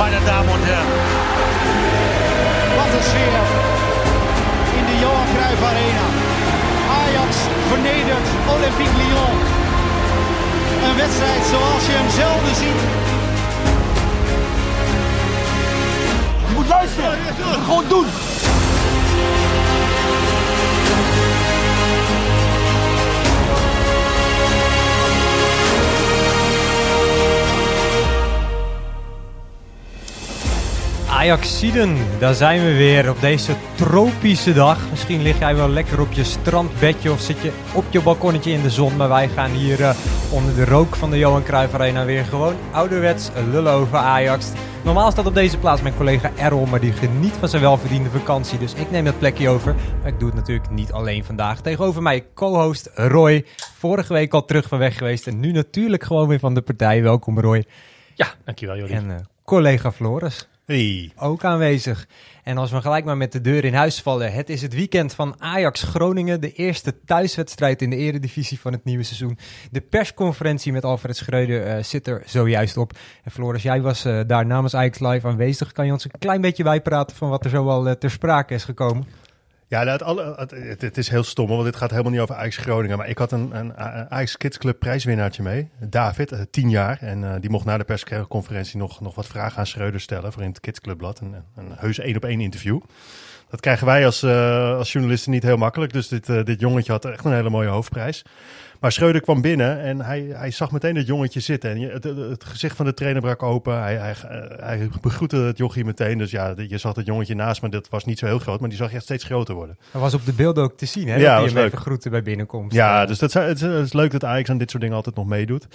meine Damen und Herren. Wat een sfeer in de Johan Cruijff Arena. Ajax vernedert Olympique Lyon. Een wedstrijd zoals je hem zelden ziet. Je moet luisteren. Je moet gewoon doen. Ajaxiden, daar zijn we weer op deze tropische dag. Misschien lig jij wel lekker op je strandbedje of zit je op je balkonnetje in de zon. Maar wij gaan hier uh, onder de rook van de Johan Cruijff Arena weer gewoon ouderwets lullen over Ajax. Normaal staat op deze plaats mijn collega Errol, maar die geniet van zijn welverdiende vakantie. Dus ik neem dat plekje over. Maar ik doe het natuurlijk niet alleen vandaag. Tegenover mij co-host Roy. Vorige week al terug van weg geweest en nu natuurlijk gewoon weer van de partij. Welkom Roy. Ja, dankjewel Jordi. En uh, collega Floris. Hey. Ook aanwezig. En als we gelijk maar met de deur in huis vallen. Het is het weekend van Ajax Groningen. De eerste thuiswedstrijd in de eredivisie van het nieuwe seizoen. De persconferentie met Alfred Schreuder uh, zit er zojuist op. En Floris, jij was uh, daar namens Ajax Live aanwezig. Kan je ons een klein beetje bijpraten van wat er zoal uh, ter sprake is gekomen? Ja, het, het, het, het, is heel stom, want dit gaat helemaal niet over Ajax Groningen. Maar ik had een, een, een Ajax Kids Club prijswinnaartje mee, David, uh, tien jaar. En uh, die mocht na de persconferentie nog, nog wat vragen aan Schreuder stellen voor in het Kids Clubblad. Een, een heus één op één interview. Dat krijgen wij als, uh, als journalisten niet heel makkelijk. Dus dit, dit jongetje had echt een hele mooie hoofdprijs. Maar Schreuder kwam binnen en hij, hij zag meteen het jongetje zitten. En het, het, het gezicht van de trainer brak open. Hij, hij, hij begroette het jochie meteen. Dus ja, je zag het jongetje naast, maar dat was niet zo heel groot. Maar die zag echt steeds groter worden. Dat was op de beelden ook te zien, hè? Ja, dat leuk. even groeten bij binnenkomst. Ja, dus dat, het, het is leuk dat Ajax aan dit soort dingen altijd nog meedoet.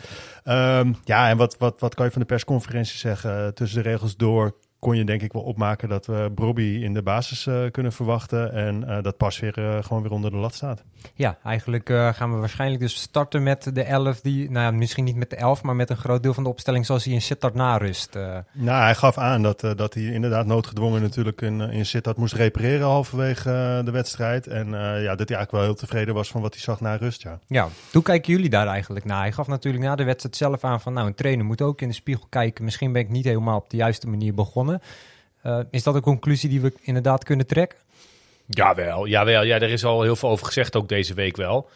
Um, ja, en wat, wat, wat kan je van de persconferentie zeggen? Tussen de regels door kon je denk ik wel opmaken dat we Brobby in de basis uh, kunnen verwachten. En uh, dat pas weer uh, gewoon weer onder de lat staat. Ja, eigenlijk gaan we waarschijnlijk dus starten met de 11 die, nou ja, misschien niet met de 11, maar met een groot deel van de opstelling zoals hij in Sittard na rust. Nou, hij gaf aan dat, dat hij inderdaad noodgedwongen natuurlijk in, in Sittard moest repareren halverwege de wedstrijd. En ja, dat hij eigenlijk wel heel tevreden was van wat hij zag na rust, ja. Ja, hoe kijken jullie daar eigenlijk naar? Hij gaf natuurlijk na de wedstrijd zelf aan van, nou, een trainer moet ook in de spiegel kijken. Misschien ben ik niet helemaal op de juiste manier begonnen. Uh, is dat een conclusie die we inderdaad kunnen trekken? Jawel, jawel. Ja, er is al heel veel over gezegd ook deze week wel.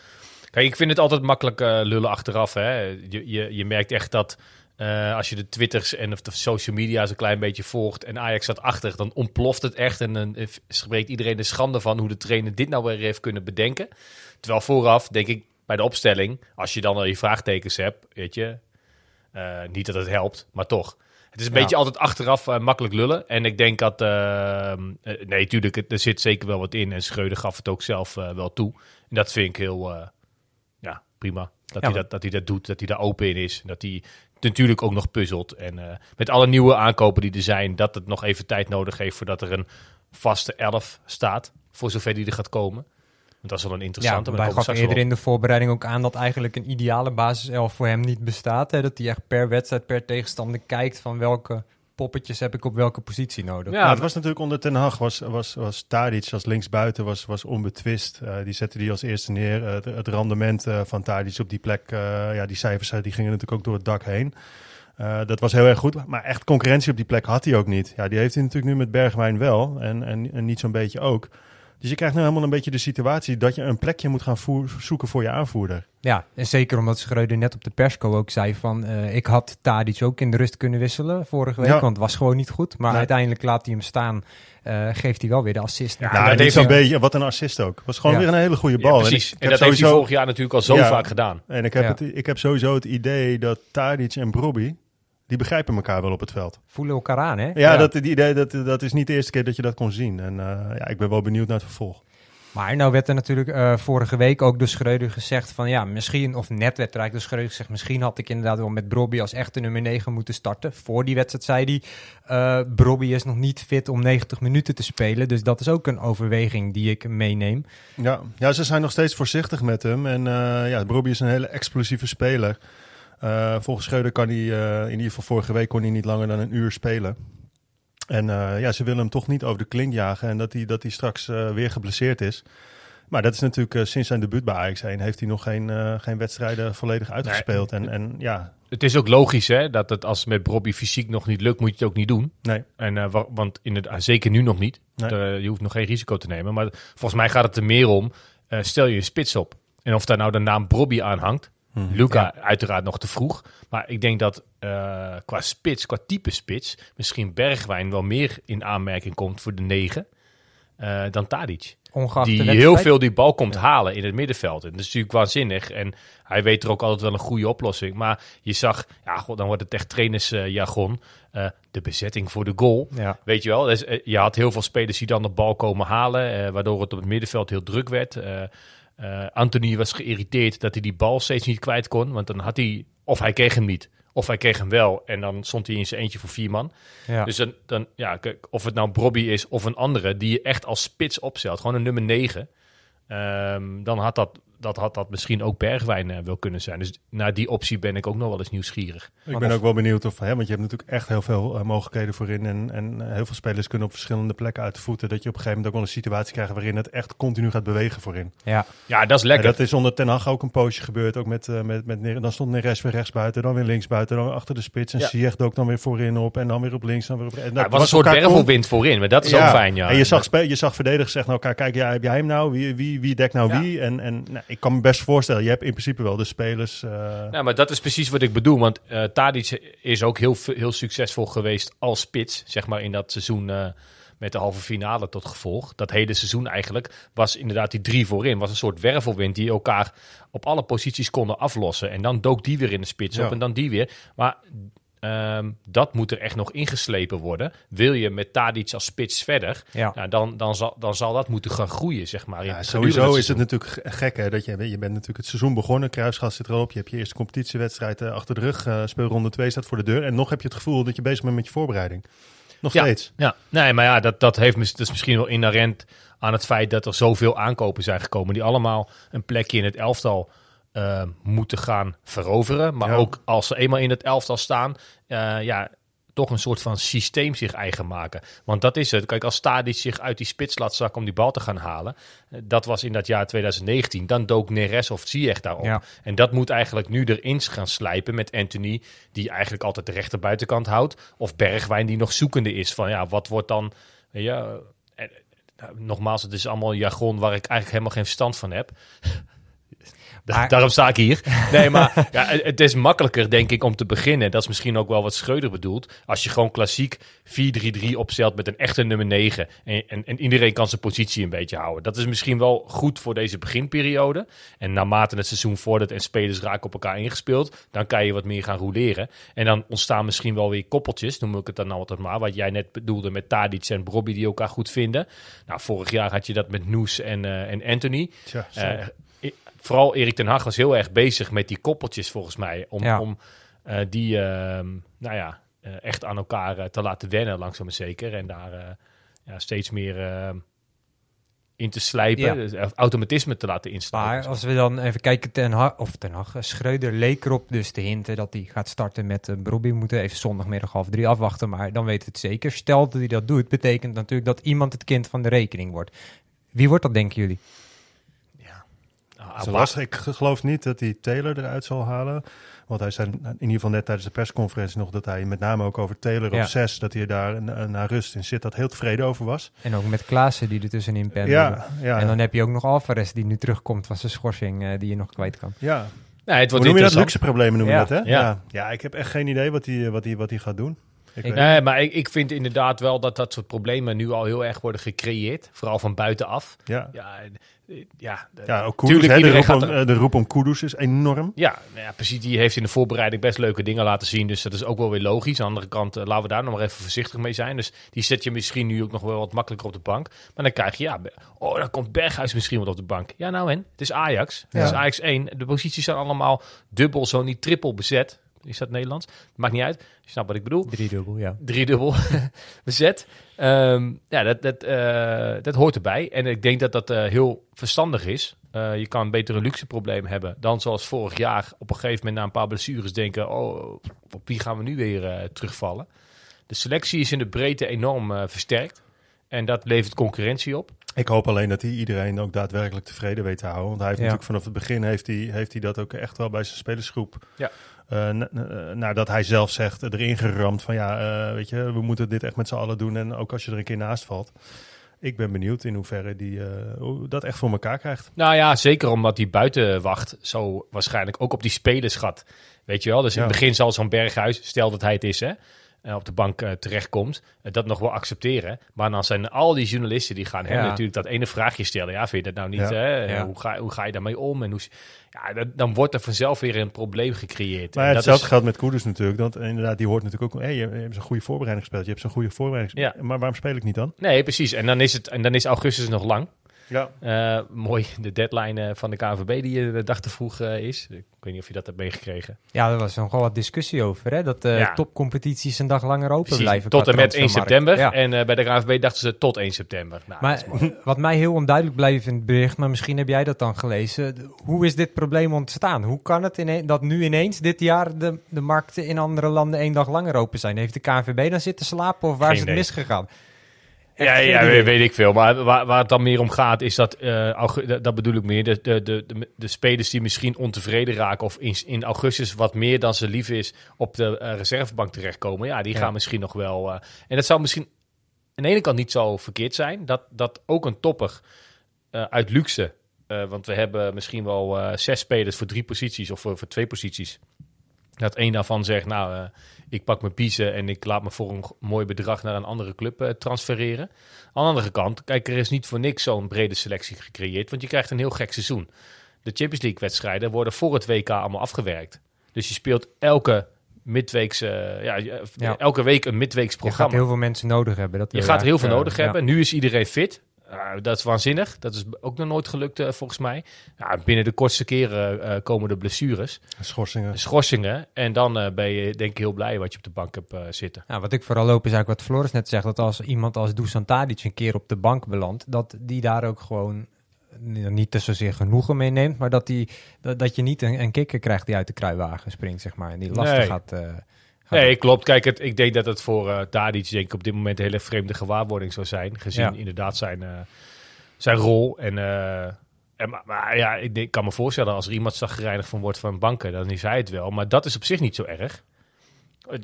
Kijk, ik vind het altijd makkelijk uh, lullen achteraf. Hè. Je, je, je merkt echt dat uh, als je de twitters en of de social media's een klein beetje volgt en Ajax staat achter, dan ontploft het echt en dan spreekt iedereen de schande van hoe de trainer dit nou weer heeft kunnen bedenken. Terwijl vooraf, denk ik, bij de opstelling, als je dan al je vraagtekens hebt, weet je, niet dat het helpt, maar toch. Het is een ja. beetje altijd achteraf uh, makkelijk lullen. En ik denk dat... Uh, nee, tuurlijk, er zit zeker wel wat in. En Schreuder gaf het ook zelf uh, wel toe. En dat vind ik heel... ja, prima. Dat, ja, hij dat, dat hij dat doet, dat hij daar open in is. Dat hij natuurlijk ook nog puzzelt. En met alle nieuwe aankopen die er zijn... dat het nog even tijd nodig heeft voordat er een vaste elf staat. Voor zover die er gaat komen. Want dat is wel een interessante. Ja, wij gaf eerder in de voorbereiding ook aan dat eigenlijk een ideale basiself voor hem niet bestaat. Hè? Dat hij echt per wedstrijd, per tegenstander kijkt van welke poppetjes heb ik op welke positie nodig. Ja, het was natuurlijk onder Ten Hag, was, was, was Tadic als linksbuiten was, was onbetwist. Uh, die zette die als eerste neer. Uh, het, het, rendement uh, van Tadic op die plek, ja, die cijfers die gingen natuurlijk ook door het dak heen. Uh, dat was heel erg goed, maar echt concurrentie op die plek had hij ook niet. Ja, die heeft hij natuurlijk nu met Bergwijn wel en, en, en niet zo'n beetje ook. Dus je krijgt nu helemaal een beetje de situatie dat je een plekje moet gaan voer, zoeken voor je aanvoerder. Ja, en zeker omdat Schreuder net op de persco ook zei van... Uh, ik had Tadic ook in de rust kunnen wisselen vorige week, ja. want het was gewoon niet goed. Maar nee. uiteindelijk laat hij hem staan, uh, geeft hij wel weer de assist. Ja, nou, dat is een beetje, wat een assist ook. was gewoon ja. weer een hele goede bal. Ja, precies, en, ik, en dat sowieso, heeft hij vorig jaar natuurlijk al zo vaak gedaan. En ik heb, het, ik heb sowieso het idee dat Tadic en Brobby die begrijpen elkaar wel op het veld. Voelen elkaar aan, hè? Ja, ja. Dat, die idee, dat, dat is niet de eerste keer dat je dat kon zien. En uh, ja, ik ben wel benieuwd naar het vervolg. Maar nou werd er natuurlijk uh, vorige week ook door Schreuder gezegd van ja, misschien, of net werd er eigenlijk door Schreuder gezegd, misschien had ik inderdaad wel met Brobby als echte nummer 9 moeten starten. Voor die wedstrijd zei hij, uh, Brobby is nog niet fit om 90 minuten te spelen, dus dat is ook een overweging die ik meeneem. Ja, ja ze zijn nog steeds voorzichtig met hem en uh, ja, Brobby is een hele explosieve speler. Uh, volgens Schreuder kan hij, uh, in ieder geval vorige week kon hij niet langer dan een uur spelen. En uh, ja, ze willen hem toch niet over de klink jagen en dat hij, dat hij straks weer geblesseerd is. Maar dat is natuurlijk eh, sinds zijn debuut bij Ajax 1 heeft hij nog geen, eh, geen wedstrijden volledig uitgespeeld. En, en ja, Het is ook logisch hè, dat het als met Bobby fysiek nog niet lukt, moet je het ook niet doen. nee. En, eh, wa- want in het, ah, zeker nu nog niet. Nee. Eh, je hoeft nog geen risico te nemen. Maar volgens mij gaat het er meer om, eh, stel je een spits op. En of daar nou de naam Bobby aan hangt. Mhm. Luca uiteraard nog te vroeg. Maar ik denk dat eh, qua spits, qua type spits, misschien Bergwijn wel meer in aanmerking komt voor de negen eh, dan Tadic. Ongeacht die heel veel die bal komt halen in het middenveld. En dat is natuurlijk waanzinnig. En hij weet er ook altijd wel een goede oplossing. Maar je zag, ja, god, dan wordt het echt trainersjargon. eh de bezetting voor de goal. Ja. Weet je wel, dus, je had heel veel spelers die dan de bal komen halen. waardoor het op het middenveld heel druk werd. Eh, Anthony was geïrriteerd dat hij die bal steeds niet kwijt kon. Want dan had hij, of hij kreeg hem niet. Of hij kreeg hem wel en dan stond hij in zijn eentje voor vier man. Ja. Dus dan, dan, ja, kijk, of het nou Bobby is of een andere die je echt als spits opstelt, gewoon een nummer 9, ehm, dan had dat, dat had dat misschien ook Bergwijn eh, wel kunnen zijn. Dus naar die optie ben ik ook nog wel eens nieuwsgierig. Ik ben ook wel benieuwd of, hè, want je hebt natuurlijk echt heel veel eh, mogelijkheden voorin. En, en eh, heel veel spelers kunnen op verschillende plekken uit de voeten. Dat je op een gegeven moment ook wel een situatie krijgt waarin het echt continu gaat bewegen voorin. ja. Ja, dat is En lekker. dat is onder Ten Hag ook een poosje gebeurd. Ook met, met, met, dan stond Neres weer rechts buiten, dan weer links buiten, dan weer achter de spits. En Ja. Ziyech dook dan weer voorin op en dan weer op links. Dan weer op, en dat Ja, was een soort wervelwind voorin, maar dat is ook fijn. Ja. En je zag, spe- je zag verdedigers zeggen naar elkaar, kijk, ja, heb jij hem nou? Wie, wie, wie dekt nou Ja. wie? En, en nou, ik kan me best voorstellen, je hebt in principe wel de spelers... Ja, maar dat is precies wat ik bedoel. Want eh Tadic is ook heel, heel succesvol geweest als spits. Zeg maar in dat seizoen eh, met de halve finale tot gevolg. Dat hele seizoen eigenlijk was inderdaad die drie voorin. Was een soort wervelwind die elkaar op alle posities konden aflossen. En dan dook die weer in de spits op en dan die weer. Maar ehm, dat moet er echt nog ingeslepen worden. Wil je met Tadic als spits verder, Ja. nou, dan, dan, zal, dan zal dat moeten gaan groeien, zeg maar. Ja, sowieso is het natuurlijk gek hè, dat je, je bent natuurlijk het seizoen begonnen, kruisgas zit erop, je hebt je eerste competitiewedstrijd eh, achter de rug, eh, speelronde 2 staat voor de deur en nog heb je het gevoel dat je bezig bent met je voorbereiding. Nog Ja. steeds. Ja, nee, maar ja, dat, dat, heeft, dat is misschien wel inherent aan het feit dat er zoveel aankopen zijn gekomen. Die allemaal een plekje in het elftal eh, moeten gaan veroveren. Maar Ja. ook als ze eenmaal in het elftal staan, eh, ja, toch een soort van systeem zich eigen maken. Want dat is het. Kijk, als Stadic zich uit die spits laat zakken om die bal te gaan halen. eh, Dat was in dat jaar 2019. Dan dook Neres of Ziyech daarop. Ja. En dat moet eigenlijk nu erin gaan slijpen met Anthony, die eigenlijk altijd de rechterbuitenkant houdt. Of Bergwijn, die nog zoekende is van ja, wat wordt dan. Ja, nogmaals, het is allemaal jargon waar ik eigenlijk helemaal geen verstand van heb. Da- Daarom sta ik hier. Nee, maar ja, het is makkelijker, denk ik, om te beginnen. Dat is misschien ook wel wat Schreuder bedoelt. Als je gewoon klassiek 4-3-3 opstelt met een echte nummer 9. En, en, en iedereen kan zijn positie een beetje houden. Dat is misschien wel goed voor deze beginperiode. En naarmate het seizoen vordert en spelers raken op elkaar ingespeeld, dan kan je wat meer gaan roleren. En dan ontstaan misschien wel weer koppeltjes, noem ik het dan nou altijd maar. Wat jij net bedoelde met Tadic en Brobby die elkaar goed vinden. Nou, vorig jaar had je dat met Noes en, eh, en Anthony. Eh, vooral Erik ten Hag was heel erg bezig met die koppeltjes volgens mij. Om, Ja. om eh, die ehm, nou ja, eh, echt aan elkaar eh, te laten wennen, langzaam maar zeker. En daar ja, steeds meer ehm, in te slijpen. Ja. Dus, automatisme te laten insluiten. Maar als we dan even kijken, Ten Hag, of Ten Hag, Schreuder leek erop dus te hinten dat hij gaat starten met uh, Brobby. We moeten even zondagmiddag half drie afwachten, maar dan weet het zeker. Stel dat hij dat doet, betekent natuurlijk dat iemand het kind van de rekening wordt. Wie wordt dat, denken jullie? Zo wa- was, ik geloof niet dat hij Taylor eruit zal halen. Want hij zei in ieder geval net tijdens de persconferentie nog dat hij met name ook over Taylor Ja. op 6, dat hij daar na, na rust in zit, dat heel tevreden over was. En ook met Klaassen die er tussenin pendelde. Ja, ja, En dan heb je ook nog Alvarez die nu terugkomt van zijn schorsing, eh, die je nog kwijt kan. ja. Nee, het wordt Hoe noem je dat? Luxe problemen noem je Ja. dat, hè? Ja. Ja. ja. ik heb echt geen idee wat hij, wat hij, wat hij gaat doen. Ik Nee, maar ik, ik vind inderdaad wel dat dat soort problemen nu al heel erg worden gecreëerd. Vooral van buitenaf. ja. Ja, eh, ja, ook Kudus, hè, de, roep om, er- de roep om Kudus is enorm. Ja, nou ja, precies. Die heeft in de voorbereiding best leuke dingen laten zien. Dus dat is ook wel weer logisch. Aan de andere kant, eh, laten we daar nog maar even voorzichtig mee zijn. Dus die zet je misschien nu ook nog wel wat makkelijker op de bank. Maar dan krijg je, ja, oh, dan komt Berghuis misschien wel op de bank. Ja, nou en? Het is Ajax. Het is Ja. Ajax 1. De posities zijn allemaal dubbel, zo niet triple bezet. Is dat Nederlands? Maakt niet uit. Je snapt wat ik bedoel. Driedubbel, ja. Driedubbel bezet. Ehm, ja, dat, dat, eh, dat hoort erbij. En ik denk dat dat eh, heel verstandig is. Eh, je kan beter een luxe probleem hebben dan zoals vorig jaar op een gegeven moment na een paar blessures denken, oh, op wie gaan we nu weer eh, terugvallen? De selectie is in de breedte enorm versterkt. En dat levert concurrentie op. Ik hoop alleen dat hij iedereen ook daadwerkelijk tevreden weet te houden. Want hij heeft Ja. natuurlijk vanaf het begin heeft hij, heeft hij dat ook echt wel bij zijn spelersgroep. Ja. Eh, n- nadat hij zelf zegt, erin geramd van ja, eh, weet je, we moeten dit echt met z'n allen doen. En ook als je er een keer naast valt. Ik ben benieuwd in hoeverre die eh, dat echt voor elkaar krijgt. Nou ja, zeker omdat die buitenwacht zo waarschijnlijk ook op die spelers gaat. Weet je wel, dus in het begin zal zo'n Berghuis, stel dat hij het is, hè, eh, op de bank eh, terechtkomt, eh, dat nog wel accepteren. Maar dan zijn al die journalisten die gaan hem Ja. natuurlijk dat ene vraagje stellen. Ja, vind je dat nou niet? Ja. Hè? Ja. Hoe, ga, hoe ga je daarmee om? En hoe, ja, dat- dan wordt er vanzelf weer een probleem gecreëerd. Maar En dat hetzelfde is- geldt met Koeders natuurlijk. Want inderdaad, die hoort natuurlijk ook, hey, je, je hebt zo'n goede voorbereiding gespeeld. Je hebt zo'n goede voorbereiding Ja. Maar waarom speel ik niet dan? Nee, precies. En dan is, het, en dan is augustus nog lang. Ja. Eh, mooi, de deadline eh, van de KNVB die eh, de dag te vroeg is. Ik weet niet of je dat hebt meegekregen. Ja, er was nogal wat discussie over, hè? Dat de Ja. topcompetities een dag langer open Precies, blijven. tot en met 1 transfermarkt. september. Ja. En eh, bij de KNVB dachten ze tot 1 september. Nou, Maar wat mij heel onduidelijk bleef in het bericht, maar misschien heb jij dat dan gelezen. Hoe is dit probleem ontstaan? Hoe kan het ine- dat nu ineens dit jaar de, de markten in andere landen één dag langer open zijn? Heeft de KNVB dan zitten slapen of waar Geen is het idee. misgegaan? Ja, ja weet, ik veel. Maar waar, waar het dan meer om gaat, is dat, eh, dat, bedoel ik meer, de, de, de, de, spelers die misschien ontevreden raken of in, in augustus wat meer dan ze lief is op de eh, reservebank terechtkomen. Ja, die Ja. gaan misschien nog wel. eh, en dat zou misschien aan de ene kant niet zo verkeerd zijn, dat, dat ook een topper uit luxe, want we hebben misschien wel zes spelers voor drie posities of voor, voor twee posities. Dat één daarvan zegt, nou, eh, ik pak mijn piezen en ik laat me voor een mooi bedrag naar een andere club eh, transfereren. Aan de andere kant, kijk, er is niet voor niks zo'n brede selectie gecreëerd, want je krijgt een heel gek seizoen. De Champions League wedstrijden worden voor het WK allemaal afgewerkt. Dus je speelt elke midweekse, ja, je- Ja. elke week een midweeks Je gaat programma. heel veel mensen nodig hebben. Dat Je gaat heel veel nodig eh, hebben. Nu is iedereen fit. Uh, dat is waanzinnig. Dat is ook nog nooit gelukt eh, volgens mij. Ja, binnen de kortste keren eh, komen de blessures, Schorsingen. schorsingen. En dan eh, ben je denk ik heel blij wat je op de bank hebt eh, zitten. Ja, wat ik vooral hoop is eigenlijk wat Floris net zegt. Dat als iemand als Dusan Tadic een keer op de bank belandt, dat die daar ook gewoon niet te zozeer genoegen mee neemt. Maar dat, die, dat, dat je niet een, een kikker krijgt die uit de kruiwagen springt, zeg maar. En die lastig Nee. gaat... Nee, klopt. Kijk, het, ik denk dat het voor Tadic denk ik op dit moment een hele vreemde gewaarwording zou zijn. Gezien Ja. inderdaad zijn, eh, zijn rol. En, eh, en, maar, maar ja, ik denk- kan me voorstellen als er iemand zagrijnig van wordt van banken, dan is hij het wel. Maar dat is op zich niet zo erg.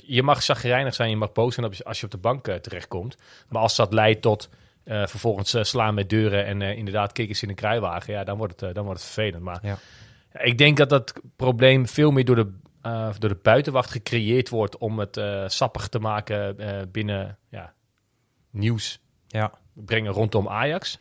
Je mag zagrijnig zijn, je mag boos zijn als je- op de bank terechtkomt. Maar als dat leidt tot vervolgens slaan met deuren en inderdaad kikkers in een kruiwagen, ja, dan wordt het, dan wordt het vervelend. Maar ja, ik denk dat dat probleem veel meer door de, eh, door de buitenwacht gecreëerd wordt om het eh, sappig te maken eh, binnen ja, nieuws ja. brengen rondom Ajax.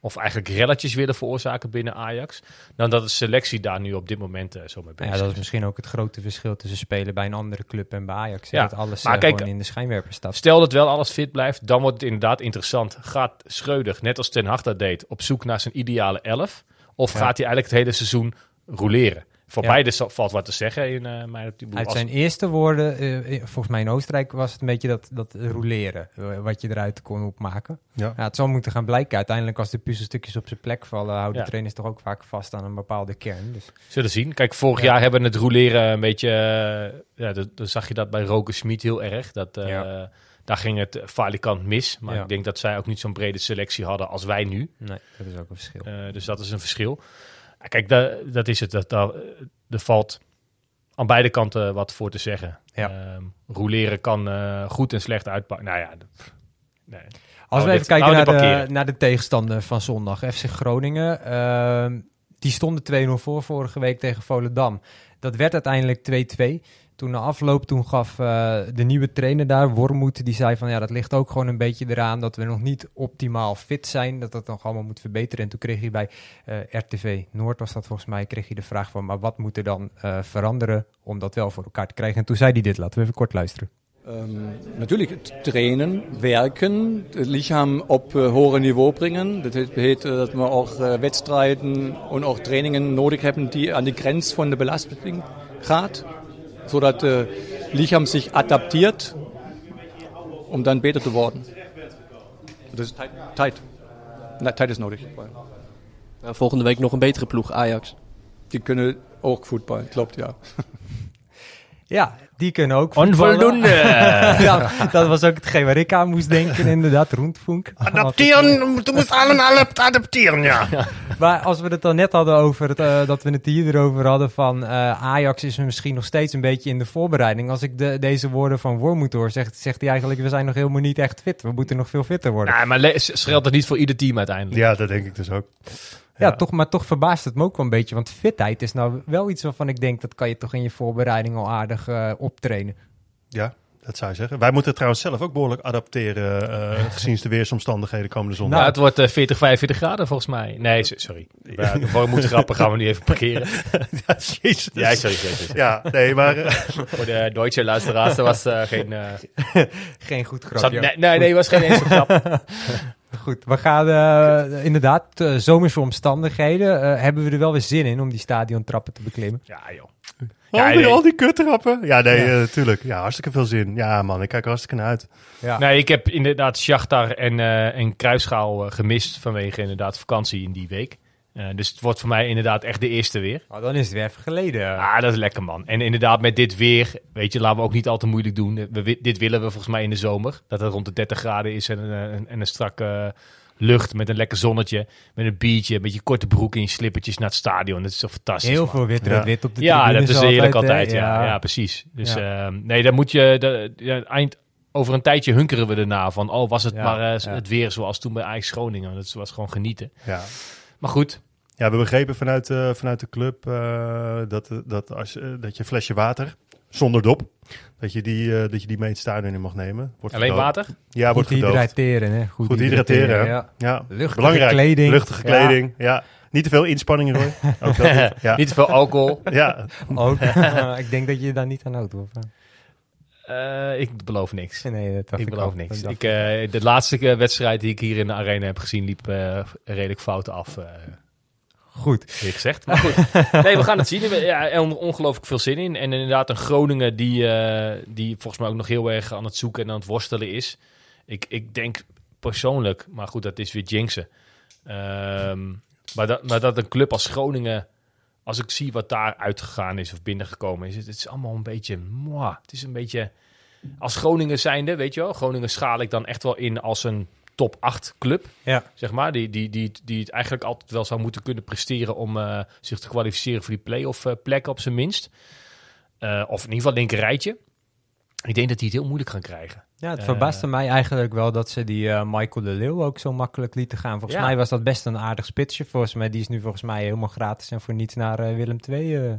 Of eigenlijk relletjes willen veroorzaken binnen Ajax. Dan dat de selectie daar nu op dit moment zo mee bezig ja, dat is is. misschien ook het grote verschil tussen spelen bij een andere club en bij Ajax. Ja, Dat alles maar kijk, in de schijnwerper staat. Stel dat wel alles fit blijft, dan wordt het inderdaad interessant. Gaat Schreuder, net als Ten Hag dat deed, op zoek naar zijn ideale elf? Of Ja. gaat hij eigenlijk het hele seizoen roleren? Voor Ja. beide valt wat te zeggen in eh mijn optiek. Uit Als- zijn eerste woorden, eh, eh, volgens mij in Oostenrijk, was het een beetje dat, dat roleren. Wat je eruit kon opmaken. Ja. Ja, het zal moeten gaan blijken. Uiteindelijk, als de puzzelstukjes op zijn plek vallen, houden Ja. trainers toch ook vaak vast aan een bepaalde kern. Dus, Zullen zien. Kijk, vorig jaar hebben we het roleren een beetje... ja, dan, dan zag je dat bij Roker Smit heel erg. Dat, eh, Ja. Daar ging het falikant mis. Maar Ja. ik denk dat zij ook niet zo'n brede selectie hadden als wij nu. nee, dat is ook een verschil. Eh, dus dat is een verschil. Ja, Kijk, da- dat is het. Dat, dat, er valt aan beide kanten wat voor te zeggen. Ja. Ehm, roleren kan eh, goed en slecht uitpakken. Nou ja, dat- nee. Als we dit- even kijken naar, de, naar de tegenstander van zondag, FC Groningen. ehm, die stonden 2-0 voor vorige week tegen Volendam. Dat werd uiteindelijk 2-2. Toen na afloop, toen gaf eh, de nieuwe trainer daar, Wormoed, die zei van ja, dat ligt ook gewoon een beetje eraan dat we nog niet optimaal fit zijn, dat dat nog allemaal moet verbeteren. En toen kreeg hij bij eh, RTV Noord, was dat volgens mij, kreeg hij de vraag van, maar wat moet er dan eh, veranderen om dat wel voor elkaar te krijgen? En toen zei hij dit, laten we even kort luisteren. Ähm, natürlich trainen, werken, het lichaam op hoger niveau bringen. Dat uh, dat we ook wedstrijden en ook trainingen nodig hebben die aan de grens van de belasting gaat. Zodat het lichaam zich adapteert om dan beter te worden. Dat is tijd. Tijd, nee, tijd is nodig. Nou, volgende week nog een betere ploeg, Ajax. Die kunnen ook voetbal, klopt ja. Ja, die kunnen ook. Onvoldoende. ja, dat was ook hetgeen waar ik aan moest denken, inderdaad. Roentvoenk. Adapteren, du musst allen alle adapteren, ja. Maar als we het dan net hadden over, het, eh, dat we het hier erover hadden van eh, Ajax is misschien nog steeds een beetje in de voorbereiding. Als ik de, deze woorden van Wormoed hoor, zegt, zegt hij eigenlijk, we zijn nog helemaal niet echt fit. We moeten nog veel fitter worden. Nou, maar scheelt het niet voor ieder team uiteindelijk. Ja, dat denk ik dus ook. Ja, toch, maar toch verbaast het me ook wel een beetje. Want fitheid is nou wel iets waarvan ik denk, dat kan je toch in je voorbereiding al aardig eh, optrainen. Ja, dat zou je zeggen. Wij moeten trouwens zelf ook behoorlijk adapteren eh, gezien de weersomstandigheden komende zondag. Nou, het wordt eh, 40, 45 graden volgens mij. Nee, sorry. Ja, de grappen gaan we nu even parkeren. ja, jezus. Ja, sorry. sorry. Ja, nee, maar... eh, Voor de Deutsche luisteraars, dat was geen... Geen goed zat- grapje. nee, nee, nee, was geen eens een grap. Goed, we gaan eh, inderdaad, zomerse omstandigheden, eh, hebben we er wel weer zin in om die stadiontrappen te beklimmen. Ja, joh. al, die, nee. al die kuttrappen. Ja, nee, eh, tuurlijk. Ja, hartstikke veel zin. Ja, man, ik kijk er hartstikke naar uit. Ja. Nee, ik heb inderdaad Shakhtar en, eh en Kruisschaal gemist vanwege inderdaad vakantie in die week. Eh, dus het wordt voor mij inderdaad echt de eerste weer. Oh, dan is het weer even geleden. Ah, dat is lekker man. En inderdaad met dit weer, weet je, laten we ook niet al te moeilijk doen. We, wi- dit willen we volgens mij in de zomer. Dat het rond de 30 graden is en, een- en, en een strakke eh, lucht met een lekker zonnetje. Met een biertje, met je korte broek en je slippertjes naar het stadion. Dat is zo fantastisch Heel man. veel wit, Ja. wit, op de Ja, dat is heerlijk altijd. ja. Ja, precies. Dus Ja. ehm, nee, dan moet je eind, over een tijdje hunkeren we erna van, oh, was het Ja, maar eh, ja. het weer zoals toen bij Ajax Groningen. Dat was gewoon genieten. Ja. Maar goed, Ja, we begrepen vanuit, eh, vanuit de club eh, dat, dat, als, eh, dat je een flesje water zonder dop, dat je die, eh, dat je die mee het stadion in mag nemen. Wordt alleen water. Ja, Goed wordt gedoogd. hydrateren, hè? Goed, Goed hydrateren. ja. Ja, Luchtige belangrijk. kleding. Luchtige kleding. Ja. Niet te veel inspanning, Roy. Ook dat niet. Ja. Niet te veel alcohol. ja. Ook. ik denk dat je daar niet aan houdt. Of, Eh, ik beloof niks. nee, dat Ik beloof niks. Ik, eh, de laatste eh, wedstrijd die ik hier in de arena heb gezien, liep redelijk fout af. Goed. Weer gezegd. Maar goed. Nee, we gaan het zien. We- Ja, ongelooflijk veel zin in. En inderdaad, een Groningen die, die volgens mij ook nog heel erg aan het zoeken en aan het worstelen is. Ik, ik denk persoonlijk, maar goed, dat is weer jinxen. Ehm, maar, dat, maar dat een club als Groningen, als ik zie wat daar uitgegaan is of binnengekomen is, het, het is allemaal een beetje, moi, het is een beetje, als Groningen zijnde, weet je wel, Groningen schaal ik dan echt wel in als een top 8 club Ja. zeg maar, die, die, die, die het eigenlijk altijd wel zou moeten kunnen presteren om eh, zich te kwalificeren voor die play-off eh, plek op zijn minst. Eh, of in ieder geval linker rijtje. Ik denk dat die het heel moeilijk gaan krijgen. Ja, het Eh, verbaasde mij eigenlijk wel dat ze die eh, Michael de Leeuw ook zo makkelijk lieten gaan. Volgens Ja. mij was dat best een aardig spitsje. Volgens mij, die is nu volgens mij helemaal gratis en voor niets naar eh, Willem II. eh.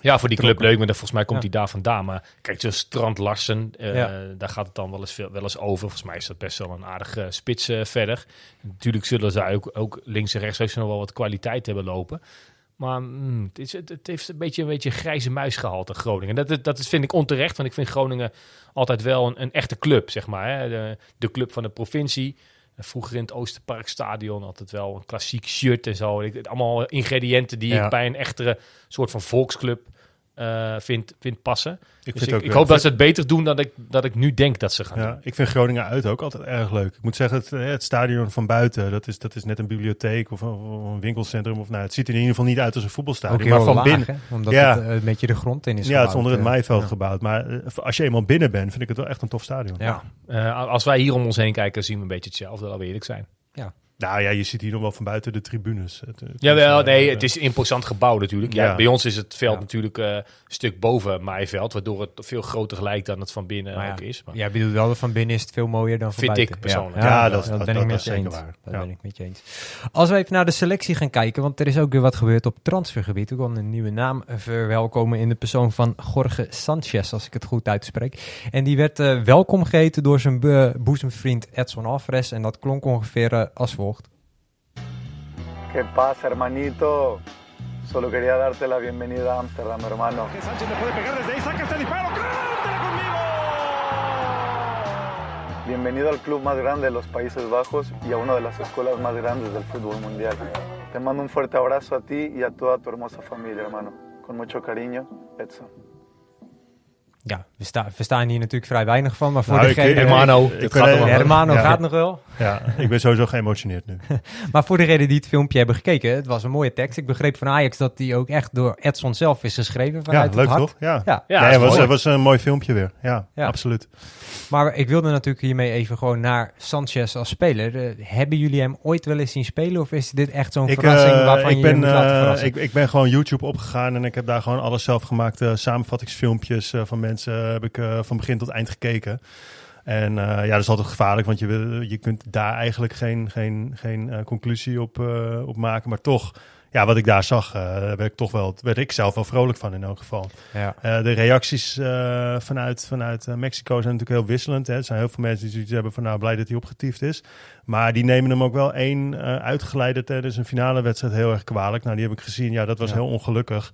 Ja, voor die club leuk, maar volgens mij komt Ja. hij daar vandaan. Maar kijk, zo'n Strand Larsen, eh, Ja. daar gaat het dan wel eens, veel, wel eens over. Volgens mij is dat best wel een aardige spits eh, verder. Natuurlijk zullen ze ook, ook links en rechts ook nog wel wat kwaliteit hebben lopen. Maar mm, het, is, het, het heeft een beetje een beetje grijze muis gehalte, Groningen. Dat, dat, dat is- vind ik onterecht, want ik vind Groningen altijd wel een, een echte club, zeg maar. Hè? De, de club van de provincie. Vroeger in het Oosterparkstadion altijd wel een klassiek shirt en zo. Allemaal ingrediënten die Ja. ik bij een echtere soort van volksclub eh vind, vind passen. Ik, Dus vind ik, ook, ik hoop dat ze het beter doen dan ik, dat ik nu denk dat ze gaan Ja, doen. ik vind Groningen uit ook altijd erg leuk. Ik moet zeggen, het, eh, het stadion van buiten, dat is, dat is net een bibliotheek of een, of een winkelcentrum. Of, nou, het ziet er in ieder geval niet uit als een Ook voetbalstadion. heel Maar van laag, binnen, hè? Omdat Ja. het eh, een beetje de grond in is ja, het is onder het maaiveld Ja. gebouwd. Maar als je eenmaal binnen bent, vind ik het wel echt een tof stadion. Ja. Eh, als wij hier om ons heen kijken, zien we een beetje hetzelfde, laten we eerlijk zijn. Nou ja, je ziet hier nog wel van buiten de tribunes. Het, het Jawel, is, nee, eh, het is een imposant gebouw natuurlijk. Ja, Ja. Bij ons is het veld Ja. natuurlijk eh, een stuk boven Maaiveld, waardoor het veel groter lijkt dan het van binnen Maar ja, ook is. Maar Jij bedoelt wel, dat van binnen is het veel mooier dan van Vind buiten. ik persoonlijk. Ja, dat dat dat- ben ik met is je zeker eens. Ja. ben ik met je eens. Als we even naar de selectie gaan kijken, want er is ook weer wat gebeurd op transfergebied. We konden een nieuwe naam verwelkomen in de persoon van Jorge Sanchez, als ik het goed uitspreek. En die werd eh, welkom geheten door zijn boezemvriend Edson Alvarez. En dat klonk ongeveer als volgt. ¿Qué pasa, hermanito? Solo quería darte la bienvenida a Amsterdam, hermano. Sánchez le puede pegar desde ahí, saca este disparo. ¡Cántala conmigo! Bienvenido al club más grande de los Países Bajos y a una de las escuelas más grandes del fútbol mundial. Te mando un fuerte abrazo a ti y a toda tu hermosa familia, hermano. Con mucho cariño, Edson. Ja, we, sta, we staan hier natuurlijk vrij weinig van, maar voor Nou, ik- degene... ik- Hermano, ik- ik gaat. Hermano Ja. gaat nog wel. Ja, ik ben sowieso geëmotioneerd nu. Maar voor degenen die het filmpje hebben gekeken, het was een mooie tekst. Ik begreep van Ajax dat die ook echt door Edson zelf is geschreven Ja, vanuit leuk het hart. toch? Ja, Ja. Ja, dat het was, was een mooi filmpje weer. Ja, Ja. absoluut. Maar ik wilde natuurlijk hiermee even gewoon naar Sanchez als speler. Hebben jullie hem ooit wel eens zien spelen of is dit echt zo'n verrassing eh, waarvan ik je ben, je moet laten eh, ik, ik ben gewoon YouTube opgegaan en ik heb daar gewoon alle zelfgemaakte samenvattingsfilmpjes eh, van mensen heb ik eh, van begin tot eind gekeken. En eh, ja, dat is altijd gevaarlijk, want je, je kunt daar eigenlijk geen, geen, geen eh, conclusie op, op maken. Maar toch, ja, wat ik daar zag, werd ik toch wel, werd ik zelf wel vrolijk van in elk geval. ja. De reacties vanuit, vanuit Mexico zijn natuurlijk heel wisselend. Hè. Er zijn heel veel mensen die zoiets hebben van nou blij dat hij opgetiefd is. Maar die nemen hem ook wel één eh uitgeleide tijdens een finale wedstrijd heel erg kwalijk. Nou, die heb ik gezien. Ja, dat was Ja. heel ongelukkig.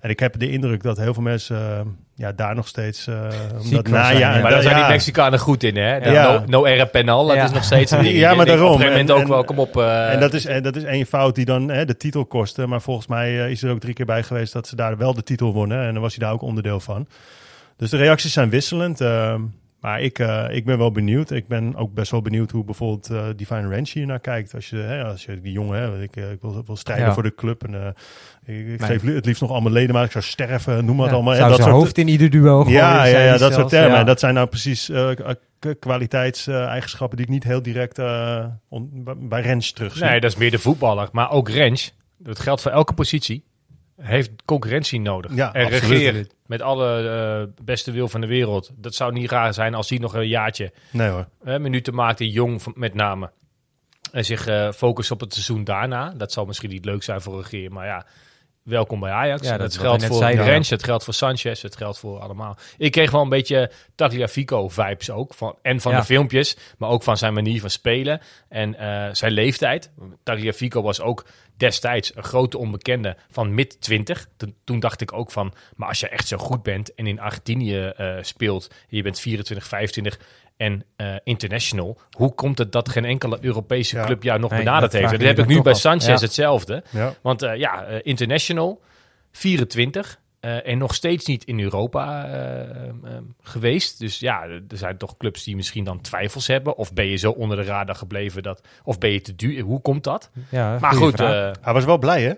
En ik heb de indruk dat heel veel mensen eh, ja, daar nog steeds... eh omdat na- zijn, ja. Maar daar zijn die Mexicanen goed in, hè? No, no penal, dat Ja. is nog steeds een ding. Ja, maar daarom. Op een gegeven moment En- ook wel, kom op. eh, En dat is, en dat is één fout die dan hè, de titel kostte. Maar volgens mij is er ook drie keer bij geweest dat ze daar wel de titel wonnen. En dan was hij daar ook onderdeel van. Dus de reacties zijn wisselend. Maar ik, eh, ik ben wel benieuwd. Ik ben ook best wel benieuwd hoe bijvoorbeeld eh Divine Ranch hier naar kijkt. Als je, hè, als je die jongen, hè, ik, eh, ik wil, wil strijden Ja. voor de club. En, eh, ik, ik Nee. geef het liefst nog allemaal leden, maar ik zou sterven, noem maar Ja, het allemaal. zou dat zijn soort- hoofd in ieder duel gooien, ja, ja, ja, dat soort termen. ja. En dat zijn nou precies eh, kwaliteitseigenschappen die ik niet heel direct eh, on- bij- bij Rens terugzie. Nee, dat is meer de voetballer. Maar ook Rens, dat geldt voor elke positie, heeft concurrentie nodig. Ja, en regeer met alle eh, beste wil van de wereld. Dat zou niet raar zijn als hij nog een jaartje Nee hoor. minuten maakt, in jong met name. En zich eh focust op het seizoen daarna. Dat zal misschien niet leuk zijn voor regeer, maar ja, welkom bij Ajax. Ja, dat dat geldt voor Rens, het geldt voor Sanchez, het geldt voor allemaal. Ik kreeg wel een beetje Tagliafico-vibes ook. Van, en van Ja. de filmpjes, maar ook van zijn manier van spelen. En eh, zijn leeftijd. Tagliafico was ook destijds een grote onbekende van mid 20. Toen, dacht ik ook van, maar als je echt zo goed bent en in Argentinië eh, speelt, je bent 24, 25 en eh, international, hoe komt het dat geen enkele Europese Ja. club jou nog Nee, benaderd dat heeft? Dat heb ik nu bij. Sanchez Ja. hetzelfde. Ja. Want eh, ja, eh, international, 24. eh, en nog steeds niet in Europa geweest. Dus ja, er zijn toch clubs die misschien dan twijfels hebben. Of ben je zo onder de radar gebleven dat. Of ben je te duur? Hoe komt dat? Ja, Maar goed, eh, Hij was wel blij, hè?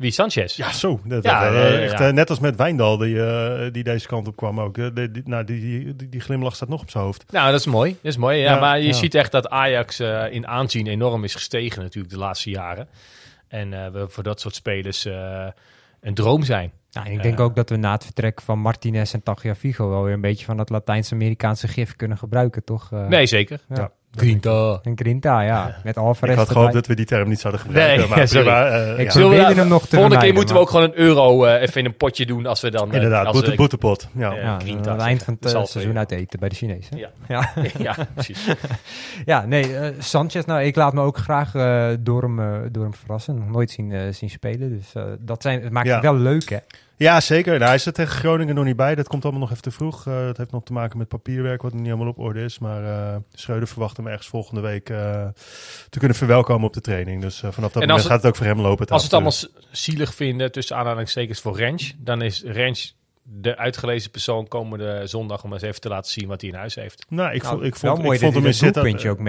Wie Sanchez? Ja, zo. Dat, Ja, dat- eh, echt, ja. eh, net als met Wijndal, die, eh, die deze kant op kwam ook. Die, die- nou, die, die, die, glimlach staat nog op zijn hoofd. Nou, dat is mooi. Dat is mooi. Ja, Ja, maar je ja. ziet echt dat Ajax eh, in aanzien enorm is gestegen natuurlijk de laatste jaren. En eh, we voor dat soort spelers eh, een droom zijn. Nou, en ik denk ook dat we na het vertrek van Martinez en Tagliafico wel weer een beetje van dat Latijns-Amerikaanse gif kunnen gebruiken, toch? Eh, Nee, zeker. Ja. Grinta. En Grinta, ja. Met Alvarez Ik had gehoopt dat we die term niet zouden gebruiken. Nee, maar, sorry. eh, Ik ja. hem nog te Volgende keer moeten we ook gewoon een euro eh, even in een potje doen als we dan... eh, Inderdaad, als boete, we- boetepot. Ja. Ja. Ja, Grinta aan het eind van het seizoen uit eten bij de Chinezen. Ja. Ja. ja, precies. Ja, nee, Sanchez, nou, ik laat me ook graag door, hem, door hem verrassen. Nog nooit zien, zien spelen, dus dat zijn, het maakt Ja. het wel leuk, hè? Ja, zeker. Nou, hij zit tegen Groningen nog niet bij. Dat komt allemaal nog even te vroeg. Eh dat heeft nog te maken met papierwerk, wat niet helemaal op orde is. Maar eh Schreuder verwacht hem ergens volgende week eh, te kunnen verwelkomen op de training. Dus eh, vanaf dat En moment als het- gaat het ook voor hem lopen. Als we het allemaal zielig vinden, tussen aanhalingstekens voor Rens, dan is Rens de uitgelezen persoon komende zondag om eens even te laten zien wat hij in huis heeft. Nou, ik Nou, vond, ik vond, mooi ik vond dat hem in hij dat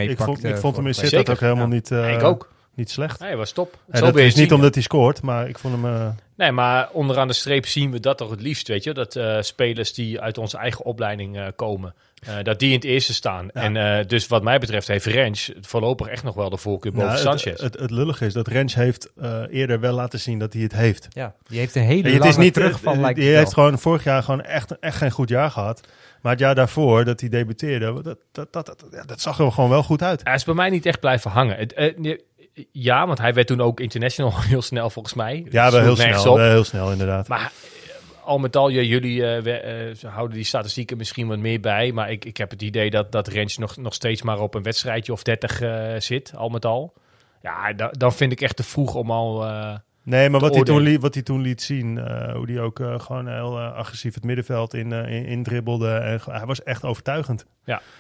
Ik vond, ik vond hem in voor- Sittard ook helemaal ja. niet, eh, ik ook. Niet slecht. Nee, was top. Dat is niet omdat hij scoort, maar ik vond hem... eh, Nee, maar onderaan de streep zien we dat toch het liefst, weet je. Dat eh, spelers die uit onze eigen opleiding eh, komen, eh, dat die in het eerste staan. Ja. En eh, dus wat mij betreft heeft Rens voorlopig echt nog wel de voorkeur boven nou, Sanchez. het, het, het lullige is dat Rens heeft eh, eerder wel laten zien dat hij het heeft. Ja, die heeft een hele lange het is niet terugval, lijkt Die heeft gewoon vorig jaar gewoon echt, echt geen goed jaar gehad. Maar het jaar daarvoor dat hij debuteerde, dat, dat, dat, dat zag er gewoon wel goed uit. Hij is bij mij niet echt blijven hangen. Ja, want hij werd toen ook international heel snel volgens mij. Ja, wel heel snel, wel heel snel inderdaad. Maar eh, al met al, ja, jullie eh, we- eh, houden die statistieken misschien wat meer bij. Maar ik, ik heb het idee dat, dat Rens nog, nog steeds maar op een wedstrijdje of 30 eh, zit, al met al. Ja, da- dan vind ik echt te vroeg om al, Nee, maar wat hij, toen liet, wat hij toen liet zien, hoe hij ook gewoon heel agressief het middenveld in, in, indribbelde. En hij was echt overtuigend.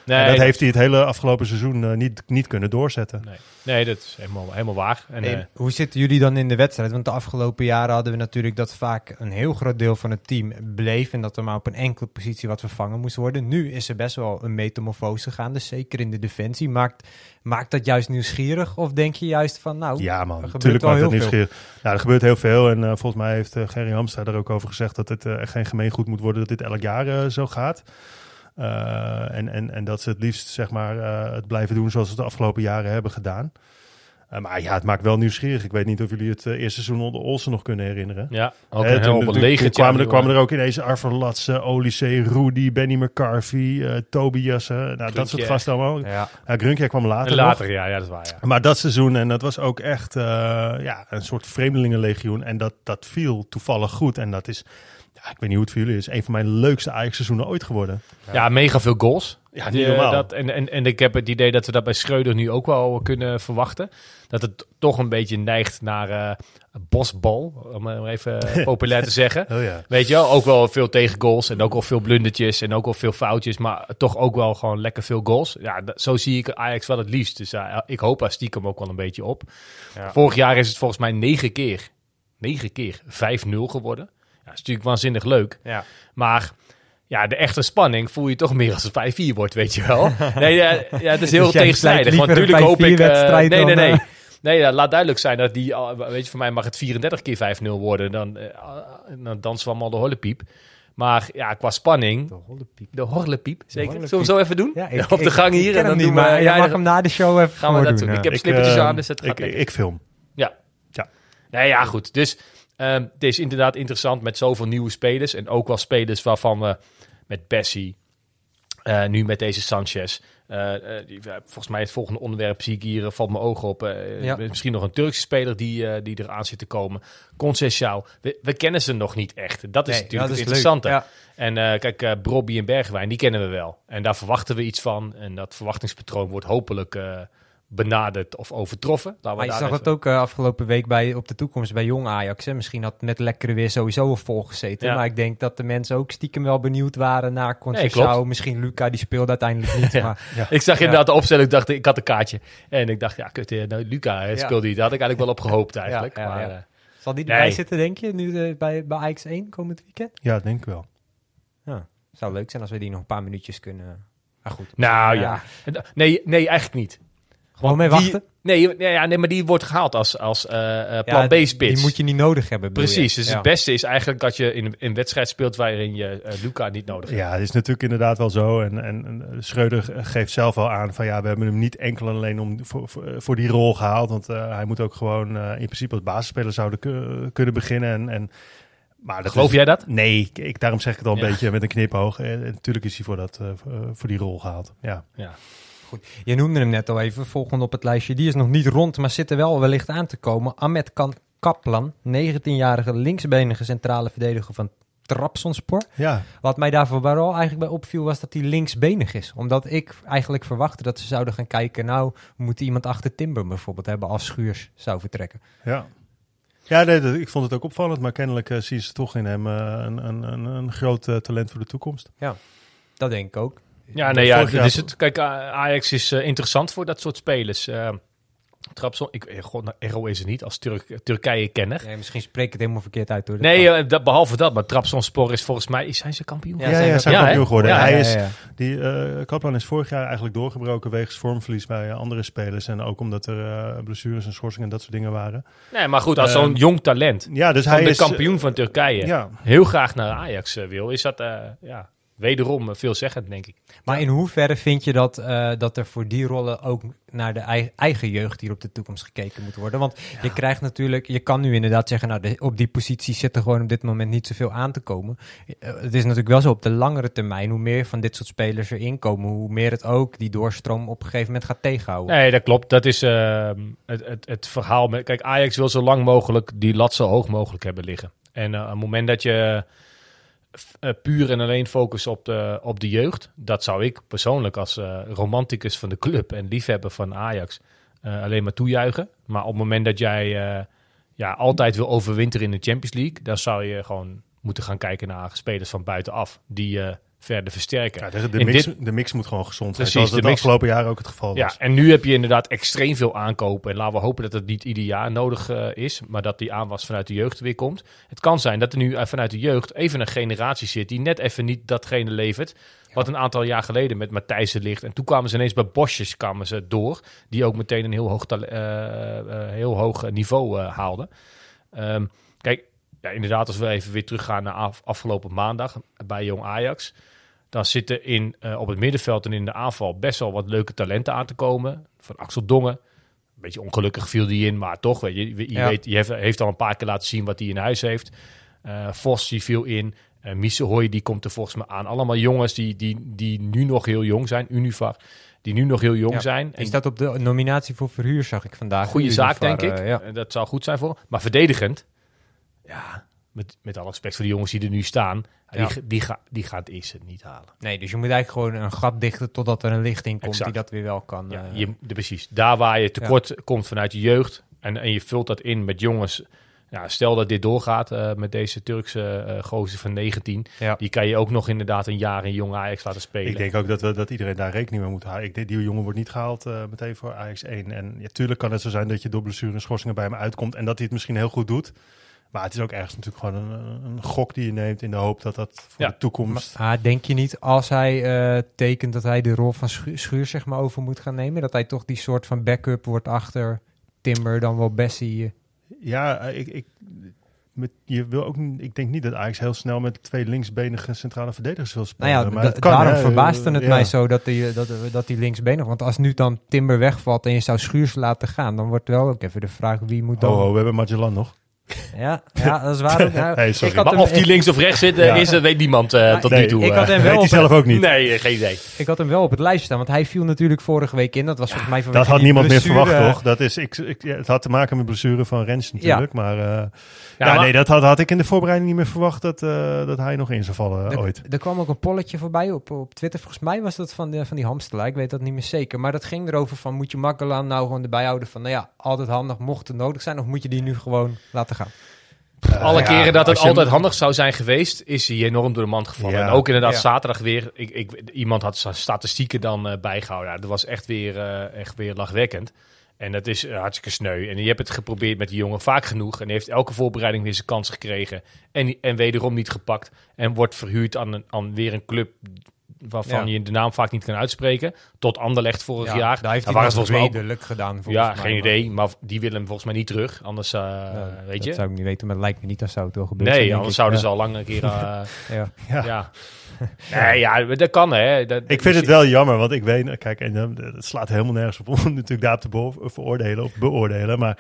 Ja, En nee, dat heeft hij het hele afgelopen seizoen eh, niet, niet kunnen doorzetten. Nee, nee dat is helemaal, helemaal waar. En, En eh, hoe zitten jullie dan in de wedstrijd? Want de afgelopen jaren hadden we natuurlijk dat vaak een heel groot deel van het team bleef. En dat er maar op een enkele positie wat vervangen moest worden. Nu is er best wel een metamorfose gaande, zeker in de defensie. Maakt, maakt dat juist nieuwsgierig? Of denk je juist van, nou, Ja, man. Natuurlijk wel maakt het heel veel. nieuwsgierig. Ja, er gebeurt heel veel. En eh, volgens mij heeft Gerry Hamstra er ook over gezegd dat het echt geen gemeengoed moet worden dat dit elk jaar zo gaat. Eh, en, en, en dat ze het liefst zeg maar, eh, het blijven doen zoals ze het de afgelopen jaren hebben gedaan. Eh, maar ja, het maakt wel nieuwsgierig. Ik weet niet of jullie het eerste seizoen onder Olsen nog kunnen herinneren. ja, ook een toen- toen- toen kwamen, er, kwamen er ook ineens Arthur Latse, Olysee, Rudy, Benny McCarthy, Tobias. nou, dat soort gasten allemaal. Ja. Grunkje kwam later, Later, nog. ja, ja, dat is waar. Ja. Maar dat seizoen, en dat was ook echt ja, een soort vreemdelingenlegioen. En dat, dat viel toevallig goed. En dat is, ja, ik weet niet hoe het voor jullie is, een van mijn leukste Ajax-seizoenen ooit geworden. Ja, mega veel goals. Ja, Die, niet eh, normaal. dat, en, en, en ik heb het idee dat we dat bij Schreuder nu ook wel kunnen verwachten. Dat het toch een beetje neigt naar eh bosbal, om maar even populair te zeggen. Oh ja. Weet je wel, ook wel veel tegengoals en ook wel veel blundertjes en ook wel veel foutjes, maar toch ook wel gewoon lekker veel goals. Ja, dat- zo zie ik Ajax wel het liefst. Dus ja, ik hoop daar stiekem ook wel een beetje op. Ja. Vorig jaar is het volgens mij negen keer, negen keer 5-0 geworden. Dat is natuurlijk waanzinnig leuk. Ja. Maar ja, de echte spanning voel je toch meer als het 5-4 wordt, weet je wel. Nee, ja, ja het is heel Dus jij tegenstrijdig. Want natuurlijk hoop ik... eh, 5-4 nee, nee, nee. eh, Nee, ja, laat duidelijk zijn dat die... al- Weet je, voor mij mag het 34 keer 5-0 worden. Dan, eh, dan dansen we allemaal de horlepiep. Maar ja, qua spanning... De hollepiep. De horlepiep, zeker. horlepiep. Zullen we zo even doen? Ja, ik- Op de gang hier. en dan doen we- maar je ja, mag hem na de show even gaan we dat doen. Ik heb slippertjes eh, aan, dus het gaat ik, ik film. Ja. Ja. Nee, ja, goed. Dus ehm, het is inderdaad interessant met zoveel nieuwe spelers. En ook wel spelers waarvan we met Bessie, eh, nu met deze Sanchez. eh, eh, die, volgens mij het volgende onderwerp zie ik hier, valt mijn ogen op. Ja. Misschien nog een Turkse speler die, die eraan zit te komen. Conceição. We, we kennen ze nog niet echt. Dat is Nee, natuurlijk dat is interessante. Ja. En kijk, Brobby en Bergwijn, die kennen we wel. En daar verwachten we iets van. En dat verwachtingspatroon wordt hopelijk benaderd of overtroffen. Laten Maar je zag het ook eh, afgelopen week bij, op de toekomst bij Jong Ajax. Hè. Misschien had met lekkere weer sowieso al vol gezeten. Ja. Maar ik denk dat de mensen ook stiekem wel benieuwd waren naar Nee, Conceição. Misschien Luca, die speelde uiteindelijk niet. Ja. Maar Ik zag Ja. inderdaad de opstelling, ik dacht, ik had een kaartje. En ik dacht, ja, kut, eh, nou, Luca speelde die. Daar had ik eigenlijk wel op gehoopt eigenlijk. Ja, ja, maar, ja. eh, zal die Nee. erbij zitten, denk je, nu bij, bij Ajax 1 komend weekend? Ja, denk ik wel. Ja, zou leuk zijn als we die nog een paar minuutjes kunnen... Maar goed. nou ja. Nee, nee, eigenlijk niet. Gewoon mee wachten? nee, nee, ja, nee, maar die wordt gehaald als, als eh, eh, plan Ja, B-spits. Die moet je niet nodig hebben, je? Precies, dus Ja. het beste is eigenlijk dat je in een wedstrijd speelt waarin je eh, Luca niet nodig hebt. Ja, het is natuurlijk inderdaad wel zo. En, en, en Schreuder geeft zelf al aan van ja, we hebben hem niet enkel en alleen om, voor, voor, voor die rol gehaald. Want eh, hij moet ook gewoon in principe als basisspeler zouden ku- kunnen beginnen. En, en, maar dat Geloof is- jij dat? Nee, ik, daarom zeg ik het al een Ja. beetje met een knipoog. En, en natuurlijk is hij voor, dat, eh, voor die rol gehaald. Ja. Ja. Je noemde hem net al even, volgende op het lijstje. Die is nog niet rond, maar zit er wel wellicht aan te komen. Ahmed Kan Kaplan, 19-jarige linksbenige centrale verdediger van Trabzonspor. ja, Wat mij daar vooral eigenlijk bij opviel, was dat hij linksbenig is. Omdat ik eigenlijk verwachtte dat ze zouden gaan kijken... nou, we moeten iemand achter Timber bijvoorbeeld hebben als Schuurs zou vertrekken. ja. Ja, nee, ik vond het ook opvallend, maar kennelijk eh, zien ze toch in hem eh, een, een, een, een groot eh, talent voor de toekomst. Dat denk ik ook. Ja, nee, ja, is het. Kijk, Ajax is eh, interessant voor dat soort spelers. Eh Trabzon, ik, eh, god, nou, Ero is er niet als Turk, Turkije-kenner. Nee, misschien spreek ik het helemaal verkeerd uit. Hoor. Nee, eh, dat, behalve dat, maar Trabzonspor is volgens mij, zijn ze kampioen? Ja, Ja, zijn ja, we- zijn Ja, kampioen geworden. Ja, hij ja, is. Die eh Kaplan is vorig jaar eigenlijk doorgebroken wegens vormverlies bij andere spelers. En ook omdat er eh, blessures en schorsingen en dat soort dingen waren. Nee, maar goed, als zo'n jong talent Ja, dus van hij de is kampioen van Turkije Ja, heel graag naar Ajax wil, is dat eh, ja, wederom eh, veelzeggend, denk ik. Maar in hoeverre vind je dat, eh, dat er voor die rollen ook naar de ei- eigen jeugd hier op de toekomst gekeken moet worden? Want je krijgt natuurlijk, je kan nu inderdaad zeggen, nou de- op die positie zit er gewoon op dit moment niet zoveel aan te komen. Eh, het is natuurlijk wel zo op de langere termijn, hoe meer van dit soort spelers erin komen, hoe meer het ook die doorstroom op een gegeven moment gaat tegenhouden. Nee, dat klopt. Dat is ehm, het, het, het verhaal. Met, kijk, Ajax wil zo lang mogelijk die lat zo hoog mogelijk hebben liggen. En op het moment dat je puur en alleen focust op de, op de jeugd, dat zou ik persoonlijk als eh, romanticus van de club en liefhebber van Ajax eh, alleen maar toejuichen. Maar op het moment dat jij eh, ja, altijd wil overwinteren in de Champions League, dan zou je gewoon moeten gaan kijken naar spelers van buitenaf die verder versterken. Ja, de, de mix, dit- de mix moet gewoon gezond zijn. Precies, Zoals de afgelopen jaar ook het geval Ja, was. en nu heb je inderdaad extreem veel aankopen. En laten we hopen dat het niet ieder jaar nodig eh, is, maar dat die aanwas vanuit de jeugd weer komt. Het kan zijn dat er nu eh, vanuit de jeugd even een generatie zit die net even niet datgene levert. Wat een aantal jaar geleden met Matthijssen ligt. En toen kwamen ze ineens bij Bosjes kwamen ze door. Die ook meteen een heel hoog, eh, heel hoog niveau haalden. Ehm, kijk, ja, inderdaad, als we even weer teruggaan naar af- afgelopen maandag bij Jong Ajax. Dan zitten in, eh, op het middenveld en in de aanval best wel wat leuke talenten aan te komen. Van Axel Dongen. Een beetje ongelukkig viel die in, maar toch, weet je, je, Ja. weet, je heeft, heeft al een paar keer laten zien wat hij in huis heeft. Eh Vos die viel in. Uh, Misehoy die komt er volgens mij aan. Allemaal jongens die, die, die nu nog heel jong zijn. Univar, die nu nog heel jong Ja. zijn. Die staat op de nominatie voor verhuur, zag ik vandaag. Goede zaak, denk ik. eh, ja. Eh, Dat zou goed zijn voor. Maar verdedigend, ja, met, met alle respect voor de jongens die er nu staan, Ja. die, die, ga, die gaat het eerste niet halen. Nee, dus je moet eigenlijk gewoon een gat dichten totdat er een lichting komt Exact. die dat weer wel kan. Ja, eh, je, de, precies. Daar waar je tekort komt vanuit je jeugd en, en je vult dat in met jongens. Ja, stel dat dit doorgaat eh, met deze Turkse eh gozer van 19. Ja. Die kan je ook nog inderdaad een jaar in jong Ajax laten spelen. Ik denk ook dat, we, dat iedereen daar rekening mee moet houden. Ik denk, die jongen wordt niet gehaald eh, meteen voor Ajax 1. En ja, tuurlijk kan het zo zijn dat je door blessure en schorsingen bij hem uitkomt. En dat hij het misschien heel goed doet. Maar het is ook ergens natuurlijk gewoon een, een gok die je neemt in de hoop dat dat voor Ja. de toekomst... Maar ah, denk je niet als hij eh, tekent dat hij de rol van Schu- Schuur zeg maar over moet gaan nemen? Dat hij toch die soort van backup wordt achter Timber, dan wel Bessie. eh. Ja, eh, ik, ik, met, je wil ook, ik denk niet dat Ajax heel snel met twee linksbenige centrale verdedigers wil spelen. Nou ja, maar kan, daarom hè. verbaasde het Ja. mij zo dat hij dat, dat die linksbenig... Want als nu dan Timber wegvalt en je zou Schuurs laten gaan... dan wordt wel ook even de vraag wie moet dan... Oh, oh, we hebben Magellan nog. Ja, ja, dat is waar. Nou, Hey, sorry. ik had maar hem- of die links of rechts zit, eh, Ja. is, dat weet niemand eh, tot Nee, nu toe. ik eh. had hem Weet wel hij op, zelf ook niet. Nee, geen idee. ik had hem wel op het lijstje staan, want hij viel natuurlijk vorige week in. Dat was volgens mij Dat had niemand meer verwacht, toch? Dat is, ik, ik, het had te maken met blessure van Rens natuurlijk. Maar, ja, maar- nee, dat had, had ik in de voorbereiding niet meer verwacht dat, dat hij nog in zou vallen ooit. er kwam ook een polletje voorbij op, op Twitter. Volgens mij was dat van, de, van die hamsterlaar. Ik weet dat niet meer zeker. Maar dat ging erover van, moet je Makkelaan nou gewoon erbij houden van, nou ja, altijd handig mocht het nodig zijn. Of moet je die nu gewoon laten gaan? Alle ja, keren dat het altijd handig zou zijn geweest, is hij enorm door de mand gevallen. Ja. En ook inderdaad Ja. zaterdag weer. Ik, ik, iemand had statistieken dan eh, bijgehouden. Dat was echt weer, eh, echt weer lachwekkend. En dat is eh, hartstikke sneu. En je hebt het geprobeerd met die jongen vaak genoeg. En heeft elke voorbereiding weer zijn kans gekregen. En, en wederom niet gepakt. En wordt verhuurd aan, een, aan weer een club waarvan Ja. je de naam vaak niet kan uitspreken. Tot Anderlecht vorig Ja, jaar. Daar heeft Daar hij waren het ze volgens mij redelijk gedaan. volgens ja, mij, geen maar- idee. Maar die willen hem volgens mij niet terug. Anders, eh, weet dat je. zou ik niet weten, maar het lijkt me niet dat zou het wel gebeuren. Nee, anders zouden ze al lang een keer... eh, Ja. Ja. ja. Nee, ja, dat kan hè. Dat, Ik vind het wel jammer, want ik weet, kijk, en eh, het slaat helemaal nergens op om natuurlijk daar te veroordelen of beoordelen. Maar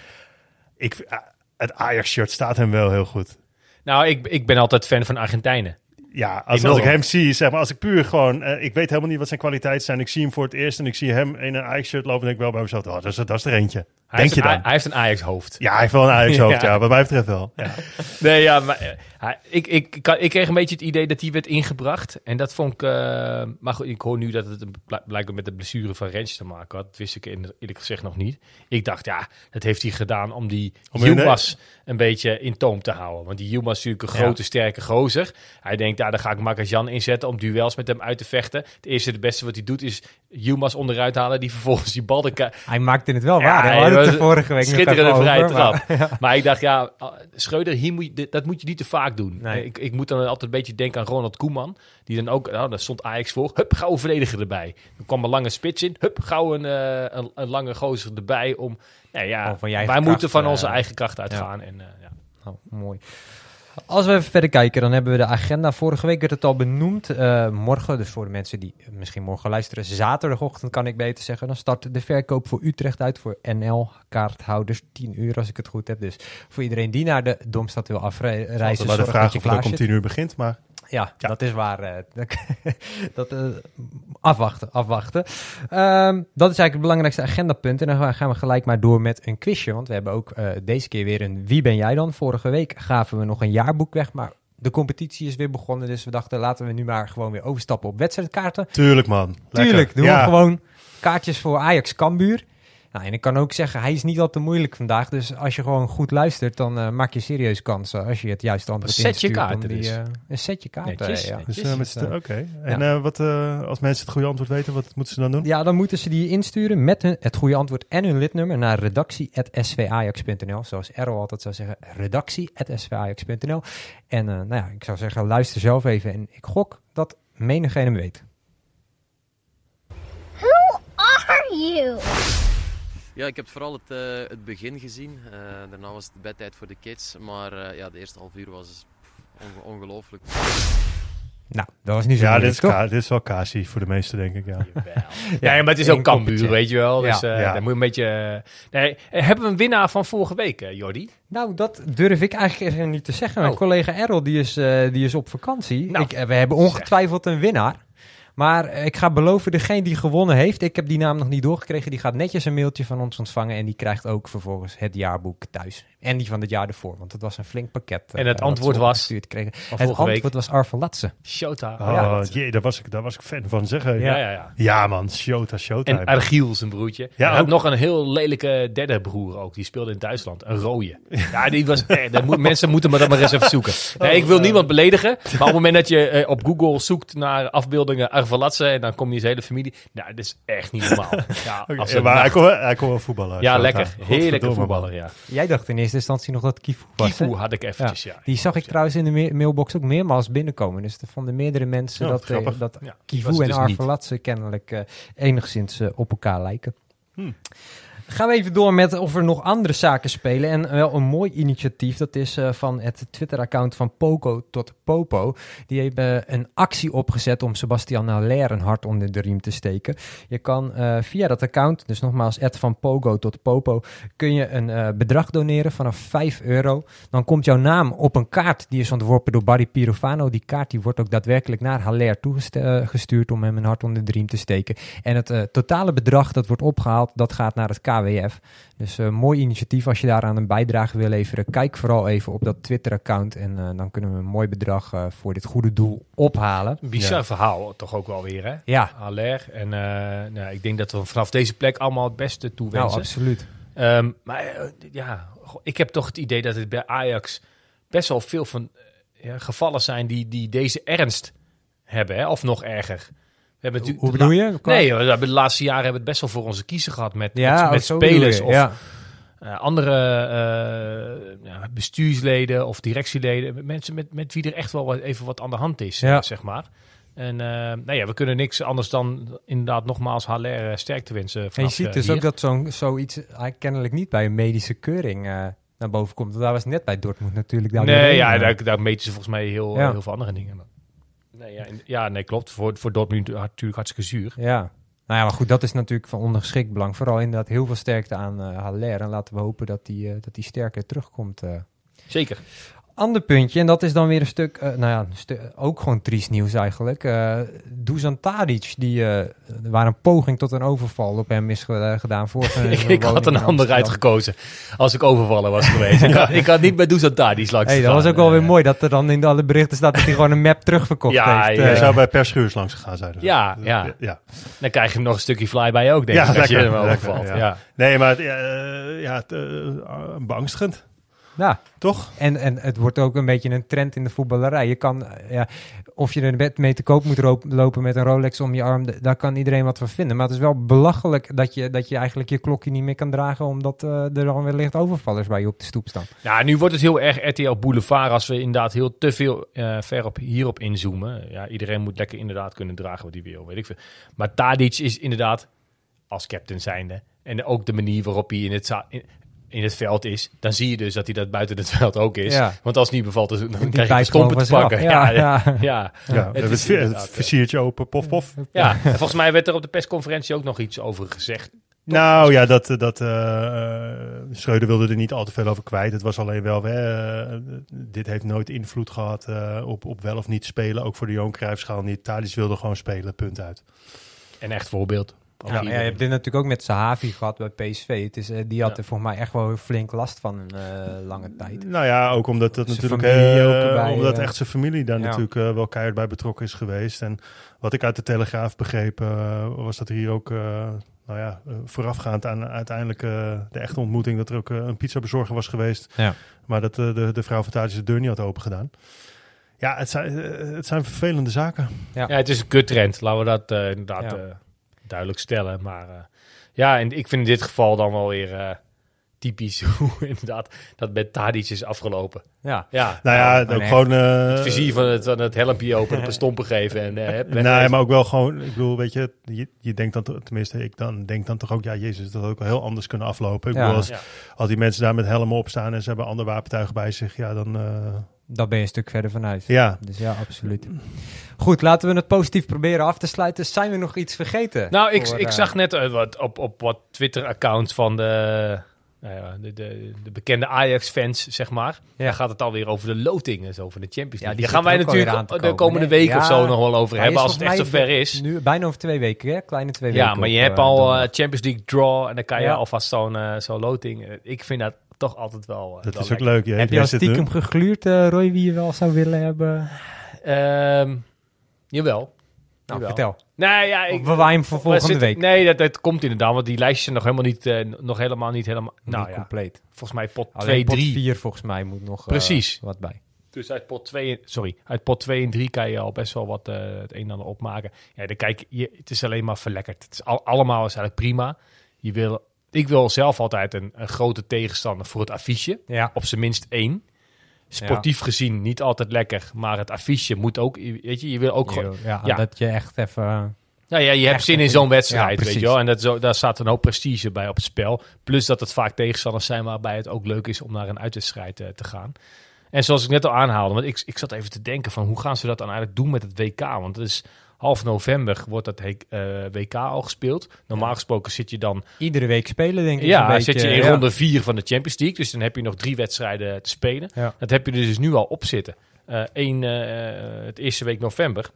ik, het Ajax-shirt staat hem wel heel goed. Nou, ik, ik ben altijd fan van Argentijnen. Ja, als, als ik hem zie, zeg maar, als ik puur gewoon, eh, ik weet helemaal niet wat zijn kwaliteiten zijn. Ik zie hem voor het eerst en ik zie hem in een Ajax-shirt lopen en denk ik wel bij mezelf, oh, dat, is, dat is er eentje. Hij Denk heeft je een, dan? Hij heeft een Ajax-hoofd. Ja, hij heeft wel een Ajax-hoofd, Ja. ja. wat mij betreft wel. Ja. Nee, ja, maar eh, hij- ik, ik, ik, ik kreeg een beetje het idee dat hij werd ingebracht. En dat vond ik... eh, maar goed, ik hoor nu dat het blijkbaar met de blessure van Rens te maken had. Dat wist ik in- eerlijk gezegd nog niet. Ik dacht, ja, dat heeft hij gedaan om die Yilmaz een beetje in toom te houden. Want die Yilmaz is natuurlijk een Ja. grote, sterke gozer. Hij denkt, ja, daar ga ik Makajan inzetten om duels met hem uit te vechten. Het eerste, het beste wat hij doet is Yilmaz onderuit halen. Die vervolgens die bal de Hij maakte het wel Ja, waar. hè? Het er vorige week schitterende vrije maar- trap. Maar ik dacht, ja, Schreuder, hier moet je, dat moet je niet te vaak doen. Nee. Ik, ik moet dan altijd een beetje denken aan Ronald Koeman. Die dan ook, nou, daar stond Ajax voor. Hup, gauw een verdediger erbij. Dan kwam een lange spits in. Hup, gauw een, eh, een, een lange gozer erbij. Om, nou ja, wij moeten van onze eh, eigen kracht uitgaan. En, eh, ja. Nou, mooi. Als we even verder kijken, dan hebben we de agenda. Vorige week werd het al benoemd. Eh, morgen, dus voor de mensen die misschien morgen luisteren, zaterdagochtend kan ik beter zeggen. Dan start de verkoop voor Utrecht uit voor NL-kaarthouders. 10 uur als ik het goed heb. Dus voor iedereen die naar de Domstad wil afreizen, Altijd maar de vraag of het ook om zit. tien uur begint, maar Ja, Ja. dat is waar. eh, dat, eh, afwachten, afwachten. Ehm, dat is eigenlijk het belangrijkste agendapunt. En dan gaan we gelijk maar door met een quizje. Want we hebben ook eh, deze keer weer een Wie ben jij dan? Vorige week gaven we nog een jaarboek weg. Maar de competitie is weer begonnen. Dus we dachten, laten we nu maar gewoon weer overstappen op wedstrijdkaarten. tuurlijk man. Lekker. Tuurlijk, doen ja. we gewoon kaartjes voor Ajax Cambuur. Nou, en ik kan ook zeggen, hij is niet al te moeilijk vandaag. Dus als je gewoon goed luistert, dan eh, maak je serieus kansen als je het juiste antwoord Een setje instuurt om kaarten die, dus. eh, een setje kaarten, Netjes, ja. netjes. Dus, eh, met Dus, Oké. eh, En eh, wat, eh, als mensen het goede antwoord weten, wat moeten ze dan doen? Ja, dan moeten ze die insturen met hun, het goede antwoord en hun lidnummer naar redactie.svajax.nl. Zoals Errol altijd zou zeggen, redactie.svajax.nl. En eh, nou ja, ik zou zeggen, luister zelf even. En ik gok dat menigeen hem weet. Who are you? Ja, ik heb vooral het, eh, het begin gezien. Eh, daarna was het bedtijd voor de kids. Maar eh, ja, de eerste half uur was onge- ongelooflijk. Nou, dat was niet zo Ja, dit is, toch? dit is wel Kasi voor de meesten, denk ik. Ja. Ja, maar het is ook koppeltje. weet je wel. Dus Ja. eh, Ja. dan moet je een beetje... nee, hebben we een winnaar van vorige week, Jordi? Nou, dat durf ik eigenlijk even niet te zeggen. Mijn Oh. collega Errol, die is, eh, die is op vakantie. Nou, ik, we hebben ongetwijfeld een winnaar. Maar eh, ik ga beloven, degene die gewonnen heeft, ik heb die naam nog niet doorgekregen, die gaat netjes een mailtje van ons ontvangen en die krijgt ook vervolgens het jaarboek thuis. En die van het jaar ervoor, want het was een flink pakket. eh, En het dat antwoord was? Het week? antwoord was Arvelatse. Shota. Oh, ja. jee, daar was, ik, daar was ik fan van, zeg. Ja, Ja, ja. ja, ja. man, Shota, Shota. En Argiel, zijn broertje. Ja, hij had ook. nog een heel lelijke derde broer ook. Die speelde in Duitsland. Een rode. Ja, die was... Eh, dat moet, mensen moeten me dat maar eens even zoeken. Nee, ik wil niemand beledigen. Maar op het moment dat je eh, op Google zoekt naar afbeeldingen Arvelatse... en dan komt die hele familie... Nou, dat is echt niet normaal. Ja, een maar hij kon, wel- hij kon wel voetballen. Ja, lekker. Heerlijke voetballer, ja. Jij dacht in eerste instantie nog dat Kifu was. Kifu hè? had ik eventjes, ja. Die zag ik trouwens in de ma- mailbox ook meermaals binnenkomen. Dus er vonden meerdere mensen Ja, dat, eh, dat Kivu en dus niet. Arvelatse kennelijk eh, enigszins eh, op elkaar lijken. Hm. Gaan we even door met of er nog andere zaken spelen. En wel een mooi initiatief. Dat is eh, van het Twitter-account van Poco tot Popo. Die hebben een actie opgezet om Sebastian Haller een hart onder de riem te steken. Je kan eh, via dat account, dus nogmaals, van Pogo tot Popo, kun je een eh, bedrag doneren vanaf 5 euro. Dan komt jouw naam op een kaart die is ontworpen door Barry Pirofano. Die kaart die wordt ook daadwerkelijk naar Haller toegestuurd om hem een hart onder de riem te steken. En het eh, totale bedrag dat wordt opgehaald, dat gaat naar het KWF. Dus een mooi initiatief als je daaraan een bijdrage wil leveren. Kijk vooral even op dat Twitter-account en eh, dan kunnen we een mooi bedrag eh, voor dit goede doel ophalen. Een bizar verhaal toch ook wel weer, hè? Ja, Haller. En eh, nou, ik denk dat we vanaf deze plek allemaal het beste nou toewensen. absoluut. Ehm, maar ja, ik heb toch het idee dat het bij Ajax best wel veel van ja, gevallen zijn die, die deze ernst hebben, hè? of nog erger. Hoe bedoel je? Nee, we hebben de laatste jaren hebben we het best wel voor onze kiezen gehad met, Ja, met, spelers je, of ja. eh, andere eh, ja, bestuursleden of directieleden. Mensen met, met wie er echt wel wat, even wat aan de hand is, Ja. zeg maar. En eh, nou ja, we kunnen niks anders dan inderdaad nogmaals Haller eh, sterkte wensen. En je ziet dus hier. ook dat zo'n zoiets kennelijk niet bij een medische keuring naar boven komt. Want daar was net bij Dortmund natuurlijk. daar Nee, ja, daar, daar meten ze volgens mij heel, heel veel andere dingen. Nee, ja, in- ja, nee, klopt. Voor, voor Dortmund natuurlijk hartstikke zuur. Ja. Nou ja, maar goed, dat is natuurlijk van ondergeschikt belang. Vooral inderdaad heel veel sterkte aan eh Haller. En laten we hopen dat die, eh, dat die sterker terugkomt. eh. Zeker. Ander puntje, en dat is dan weer een stuk, eh, nou ja, een stu- ook gewoon triest nieuws eigenlijk. Eh Dusan Tadic, die, eh, waar een poging tot een overval op hem is ge- eh, gedaan. Vorige ik, ik had een ander uitgekozen als ik overvallen was geweest. ik, had, ik had niet bij Dusan Tadic langs Hey, dat was ook wel weer Eh, mooi dat er dan in alle berichten staat dat hij gewoon een map terugverkocht Ja, heeft. ja, Hij eh. zou bij Per Schuurs langs gegaan zijn. dus. Ja, ja. ja. Dan krijg je hem nog een stukje flyby ook, denk Ja, ik, als je lekker, hem lekker, overvalt. ja. Ja. Nee, maar eh, ja, eh, beangstigend. Ja, Toch? en, en het wordt ook een beetje een trend in de voetballerij. Je kan, eh, ja, of je er bed mee te koop moet lopen met een Rolex om je arm, daar kan iedereen wat van vinden. Maar het is wel belachelijk dat je, dat je eigenlijk je klokje niet meer kan dragen, omdat eh, er dan wellicht overvallers bij je op de stoep staan. Ja, nu wordt het heel erg RTL Boulevard als we inderdaad heel te veel eh, ver op, hierop inzoomen. Ja, iedereen moet lekker inderdaad kunnen dragen wat hij wil, weet ik veel. Maar Tadic is inderdaad, als captain zijnde, en ook de manier waarop hij in het, in, in het veld is, dan zie je dus dat hij dat buiten het veld ook is. Ja. Want als het niet bevalt, dan dan krijg je de bijt stompen te pakken. Ja, Ja, ja. ja. ja. Ja, Het het, is het, eh, versiertje open, pof, pof. Ja, en volgens mij werd er op de persconferentie ook nog iets over gezegd. Nou ja, dat, dat eh Schreuder wilde er niet al te veel over kwijt. Het was alleen wel, eh, dit heeft nooit invloed gehad eh, op, op wel of niet spelen. Ook voor de Johan Cruijffschaal niet. Thalys wilde gewoon spelen, punt uit. Een echt voorbeeld. Ja, ja, je hebt dit natuurlijk ook met Sahavi gehad bij PSV. Het is, eh, die had Ja. er volgens mij echt wel flink last van een eh, lange tijd. Nou ja, ook omdat dat Zijn natuurlijk familie eh, ook erbij, omdat echt zijn familie daar Ja. natuurlijk wel keihard bij betrokken is geweest. En wat ik uit de Telegraaf begreep, was dat er hier ook eh, nou ja, voorafgaand aan uiteindelijk de echte ontmoeting, dat er ook een pizzabezorger was geweest. Ja. Maar dat eh, de, de vrouw van Tadic de deur niet had open gedaan. Ja, het zijn, het zijn vervelende zaken. Ja, het is een kuttrend. Laten we dat inderdaad Ja. Eh, duidelijk stellen. Maar eh, ja, en ik vind in dit geval dan wel weer eh, typisch hoe inderdaad dat met Tadic is afgelopen. Ja. Ja, Nou ja, ook nee. gewoon... eh, het vizier van het, van het helmpje open, op een stompen geven. En, eh, Nee, wegwezen. maar ook wel gewoon, ik bedoel, weet je, je, je denkt dan, tenminste, ik dan denk dan toch ook, ja, jezus, dat had ook wel heel anders kunnen aflopen. Ik Ja. bedoel, als, Ja. als die mensen daar met helmen op staan en ze hebben andere wapentuigen bij zich, ja, dan, eh, Dat ben je een stuk verder vanuit. ja. Dus ja, absoluut. Goed, laten we het positief proberen af te sluiten. Zijn we nog iets vergeten? Nou, ik, Voor, ik eh, zag net eh, wat op, op wat Twitter-accounts van de, nou ja, de, de, de bekende Ajax-fans, zeg maar. Ja. Dan gaat het alweer over de loting en zo van de Champions Ja, League. die Daar gaan wij natuurlijk aan de komen, komende week Ja. of zo nog wel over hebben, als het echt zover is. Nu bijna over twee weken, hè? Kleine twee Ja, weken. maar je op, hebt eh, al eh. Champions League draw en dan kan je Ja. alvast zo'n eh, zo'n loting. Eh, Ik vind dat toch altijd wel. eh, Dat wel is ook lekker. leuk. Je, Heb je al stiekem gegluurd, eh, Roy, wie je wel zou willen hebben? Ehm, jawel. Nou, Jawel. vertel. Nee, ja, ik, bewaar je hem voor we volgende zitten- week? Nee, dat, dat komt inderdaad, want die lijstjes zijn nog helemaal niet, eh, nog helemaal niet helemaal. Nou Niet ja, compleet. volgens mij pot Alleen 2, pot 3. 4 volgens mij moet nog eh, Precies. wat bij. Dus uit pot 2, sorry, uit pot 2 en 3 kan je al best wel wat het een en ander opmaken. Ja, dan kijk je, het is alleen maar verlekkerd. Het is al, allemaal is eigenlijk prima. Je wil, ik wil zelf altijd een, een grote tegenstander voor het affiche. Ja. Op zijn minst één. Sportief gezien niet altijd lekker, maar het affiche moet ook, weet je, je wil ook gewoon... Ja, Ja. dat je echt even... Nou ja, je hebt zin in zo'n Ja, wedstrijd, weet je wel. En dat, zo, daar staat een hoop prestige bij op het spel. Plus dat het vaak tegenstanders zijn waarbij het ook leuk is om naar een uitwedstrijd eh, te gaan. En zoals ik net al aanhaalde, want ik, ik zat even te denken van hoe gaan ze dat dan eigenlijk doen met het WK? Want het is half november wordt dat he- eh, WK al gespeeld. Normaal gesproken zit je dan Iedere week spelen, denk ik. ja, een beetje, zit je in ja. ronde 4 van de Champions League. Dus dan heb je nog drie wedstrijden te spelen. Ja. Dat heb je dus nu al op zitten. Eh één, eh, het eerste week november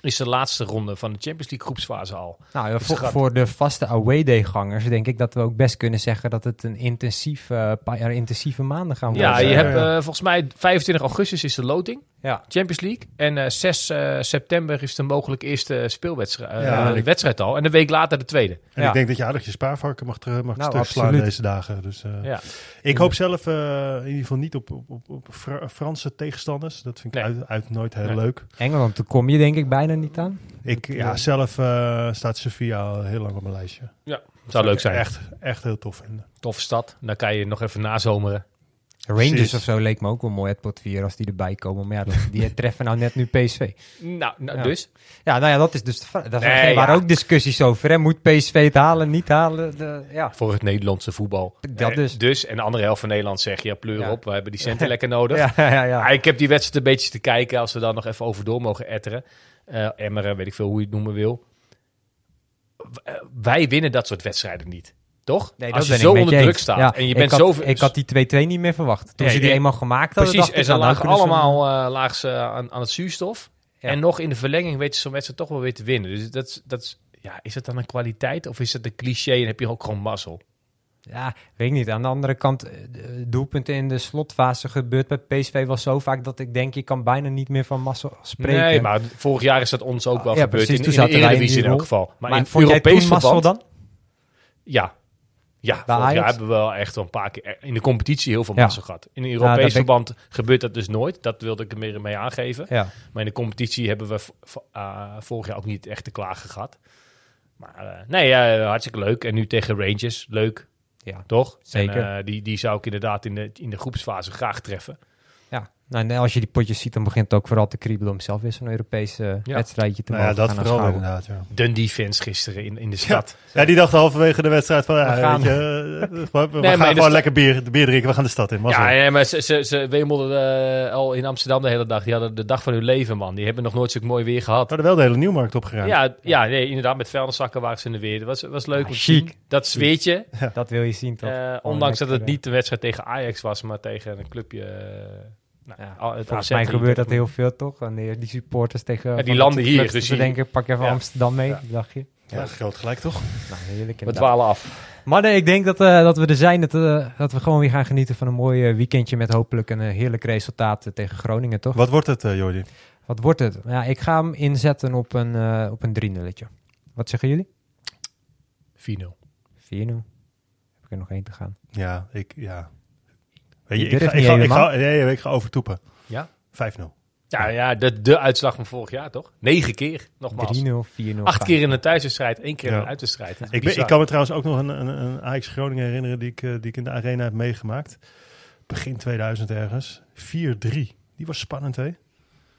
is de laatste ronde van de Champions League groepsfase al. Nou, ja, Dus voor, de vaste away day gangers denk ik dat we ook best kunnen zeggen dat het een intensief, eh, paar jaar intensieve maanden gaan worden. Ja, je hebt eh, volgens mij 25 augustus is de loting, Ja. Champions League. En eh 6 eh, september is de mogelijk eerste speelwedstrijd eh, Ja, wedstrijd al. En een week later de tweede. En Ja. ik denk dat je aardig je spaarvarken mag, mag Nou, stuk slaan absoluut. deze dagen. Dus, eh, Ja. Ik hoop zelf eh, in ieder geval niet op, op, op, op Fra- Franse tegenstanders. Dat vind ik Nee. uit, uit nooit heel Nee. leuk. Engeland, daar kom je denk ik bijna niet aan. Ik, ja, zelf eh, staat Sevilla al heel lang op mijn lijstje. Ja, zou leuk zijn. Echt, echt heel tof vinden. Toffe stad. Dan kan je nog even nazomeren. Rangers Precies. of zo leek me ook wel mooi, het pot 4, als die erbij komen. Maar ja, dat- die treffen nou net nu PSV. Nou, nou Ja. dus. Ja, nou ja, dat is dus de. Daar Nee, waren ja. ook discussies over. Hè? Moet PSV het halen, niet halen? De, ja, Voor het Nederlandse voetbal. Dat dus. Dus, en de andere helft van Nederland zeg je, ja, pleur Ja. op. We hebben die centen lekker nodig. ja, ja, ja. Ah, ik heb die wedstrijd een beetje te kijken, als we dan nog even over door mogen etteren. Eh Emmeren, weet ik veel hoe je het noemen wil. W- eh, wij winnen dat soort wedstrijden niet. Toch? Nee, als dat je zo onder je druk staat Ja, en je ik bent had, zo... Ik had die 2-2 niet meer verwacht. Toen Ja, ze die eenmaal gemaakt hadden, Precies, dacht en ik, ze nou, lagen allemaal eh, lagen ze aan, aan het zuurstof. Ja. En nog in de verlenging weten ze zo'n wedstrijd toch wel weer te winnen. Dus dat, is- dat is, ja, is het dan een kwaliteit of is het een cliché en heb je ook gewoon mazzel? Ja, weet ik niet. Aan de andere kant, eh, doelpunten in de slotfase gebeurt bij PSV wel zo vaak dat ik denk, je kan bijna niet meer van massa spreken. Nee, maar vorig jaar is dat ons ook wel Ja, gebeurd. precies, in, toen in de in Eredivisie die in elk geval. Maar, Maar in Europees verband... dan? Ja. Ja, Bij vorig jaar Ajax? hebben we wel echt wel een paar keer in de competitie heel veel Ja. mazzel gehad. In een Europees ik- verband gebeurt dat dus nooit. Dat wilde ik er meer mee aangeven. Ja. Maar in de competitie hebben we ah, vorig jaar ook niet echt te klagen gehad. Maar eh, nee, ja, hartstikke leuk. En nu tegen Rangers, leuk. Ja, Toch? zeker. En, eh, die, die zou ik inderdaad in de, in de groepsfase graag treffen. Ja, nou, als je die potjes ziet, dan begint het ook vooral te kriebelen om zelf weer zo'n Europese Ja. wedstrijdje te Nou ja, dat gaan vooral aanschouwen. inderdaad. Ja. Dundee fans gisteren in, in de stad. Ja, die dachten halverwege de wedstrijd van, ja, We gaan. weet je, eh, we, gaan gewoon stad- lekker bier, bier drinken, we gaan de stad in. Ja, ja, maar ze, ze, ze wemelden eh, al in Amsterdam de hele dag. Die hadden de dag van hun leven, man. Die hebben nog nooit zo mooi weer gehad. We hadden wel de hele nieuwmarkt opgeruimd. Ja, ja nee, inderdaad. Met vuilniszakken waren ze in de weer. Dat was, was leuk Ja, om te chic. zien. Dat zweertje. Dat wil je zien, toch? eh, ondanks dat het niet de wedstrijd tegen Ajax was, maar tegen een clubje. Nou, Ja, het Volgens mij gebeurt dat heel veel, toch? Wanneer die supporters tegen... Ja, die landen hier, dus ze die- denken, pak even Ja. Amsterdam mee, Ja. dacht je? Ja, groot gelijk toch? Nou, heerlijk We dwalen af. Maar nee, ik denk dat, eh, dat we er zijn. Dat, eh, dat we gewoon weer gaan genieten van een mooi eh, weekendje met hopelijk een heerlijk resultaat tegen Groningen, toch? Wat wordt het, eh Jordi? Wat wordt het? Ja, ik ga hem inzetten op een, eh op een 3-nulletje. Wat zeggen jullie? 4-0. 4-0. Heb ik er nog één te gaan. Ja, ik, ja. Weet je, Je ik ga, ik niet ga, ik helemaal? ga, nee, ik ga overtoepen. Ja? 5-0. Ja, ja de, de uitslag van vorig jaar, toch? Negen keer, nogmaals. 3-0, 4-0. Acht keer in een thuiswedstrijd, één keer in Ja. een uitwedstrijd. Ik, ben, ik kan me trouwens ook nog een, een, een Ajax Groningen herinneren die ik, eh, die ik in de arena heb meegemaakt. Begin 2000 ergens. 4-3. Die was spannend, hè?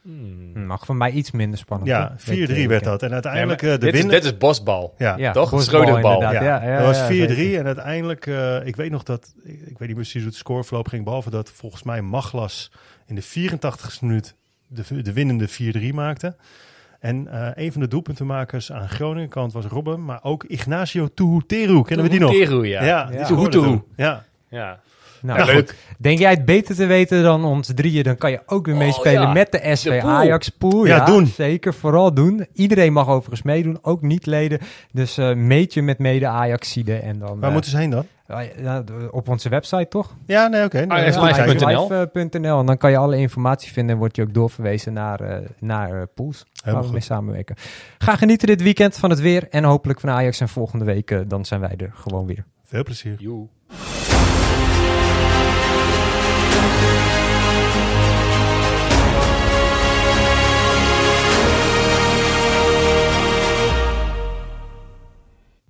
Hmm. Mag voor mij iets minder spannend. Ja, hoor. 4-3 Dit, eh, werd dat. En uiteindelijk Ja, eh, de dit, is, winnaar... dit is bosbal. Ja, Ja, Toch? Schreuderbal. inderdaad. Ja, Ja, ja, dat was ja, 4-3 zeker. en uiteindelijk, eh, ik weet nog dat, ik, ik weet niet precies hoe het scoreverloop ging, behalve dat volgens mij Maglas in de 84ste minuut de, de winnende 4-3 maakte. En eh, een van de doelpuntenmakers aan Groningen kant was Robben, maar ook Ignacio Tuhuteru, kennen we die nog? Tuhuteru, ja. Ja. Ja, Ja. Nou, Ja, goed. leuk. Denk jij het beter te weten dan ons drieën? Dan kan je ook weer Oh, meespelen ja. met de SV De pool. Ajax pool. Ja, doen. Zeker, vooral doen. Iedereen mag overigens meedoen, ook niet-leden. Dus eh meet je met mede Ajaxide en dan... waar eh, moeten ze heen dan? ja, op onze website toch? Ja, nee, oké. Punt NL. Ajaxlive.nl. En dan kan je alle informatie vinden en word je ook doorverwezen naar, eh, naar eh, pools. Waar we goed. mee samenwerken. Ga genieten dit weekend van het weer en hopelijk van Ajax. En volgende week eh, dan zijn wij er gewoon weer. Veel plezier. Joe.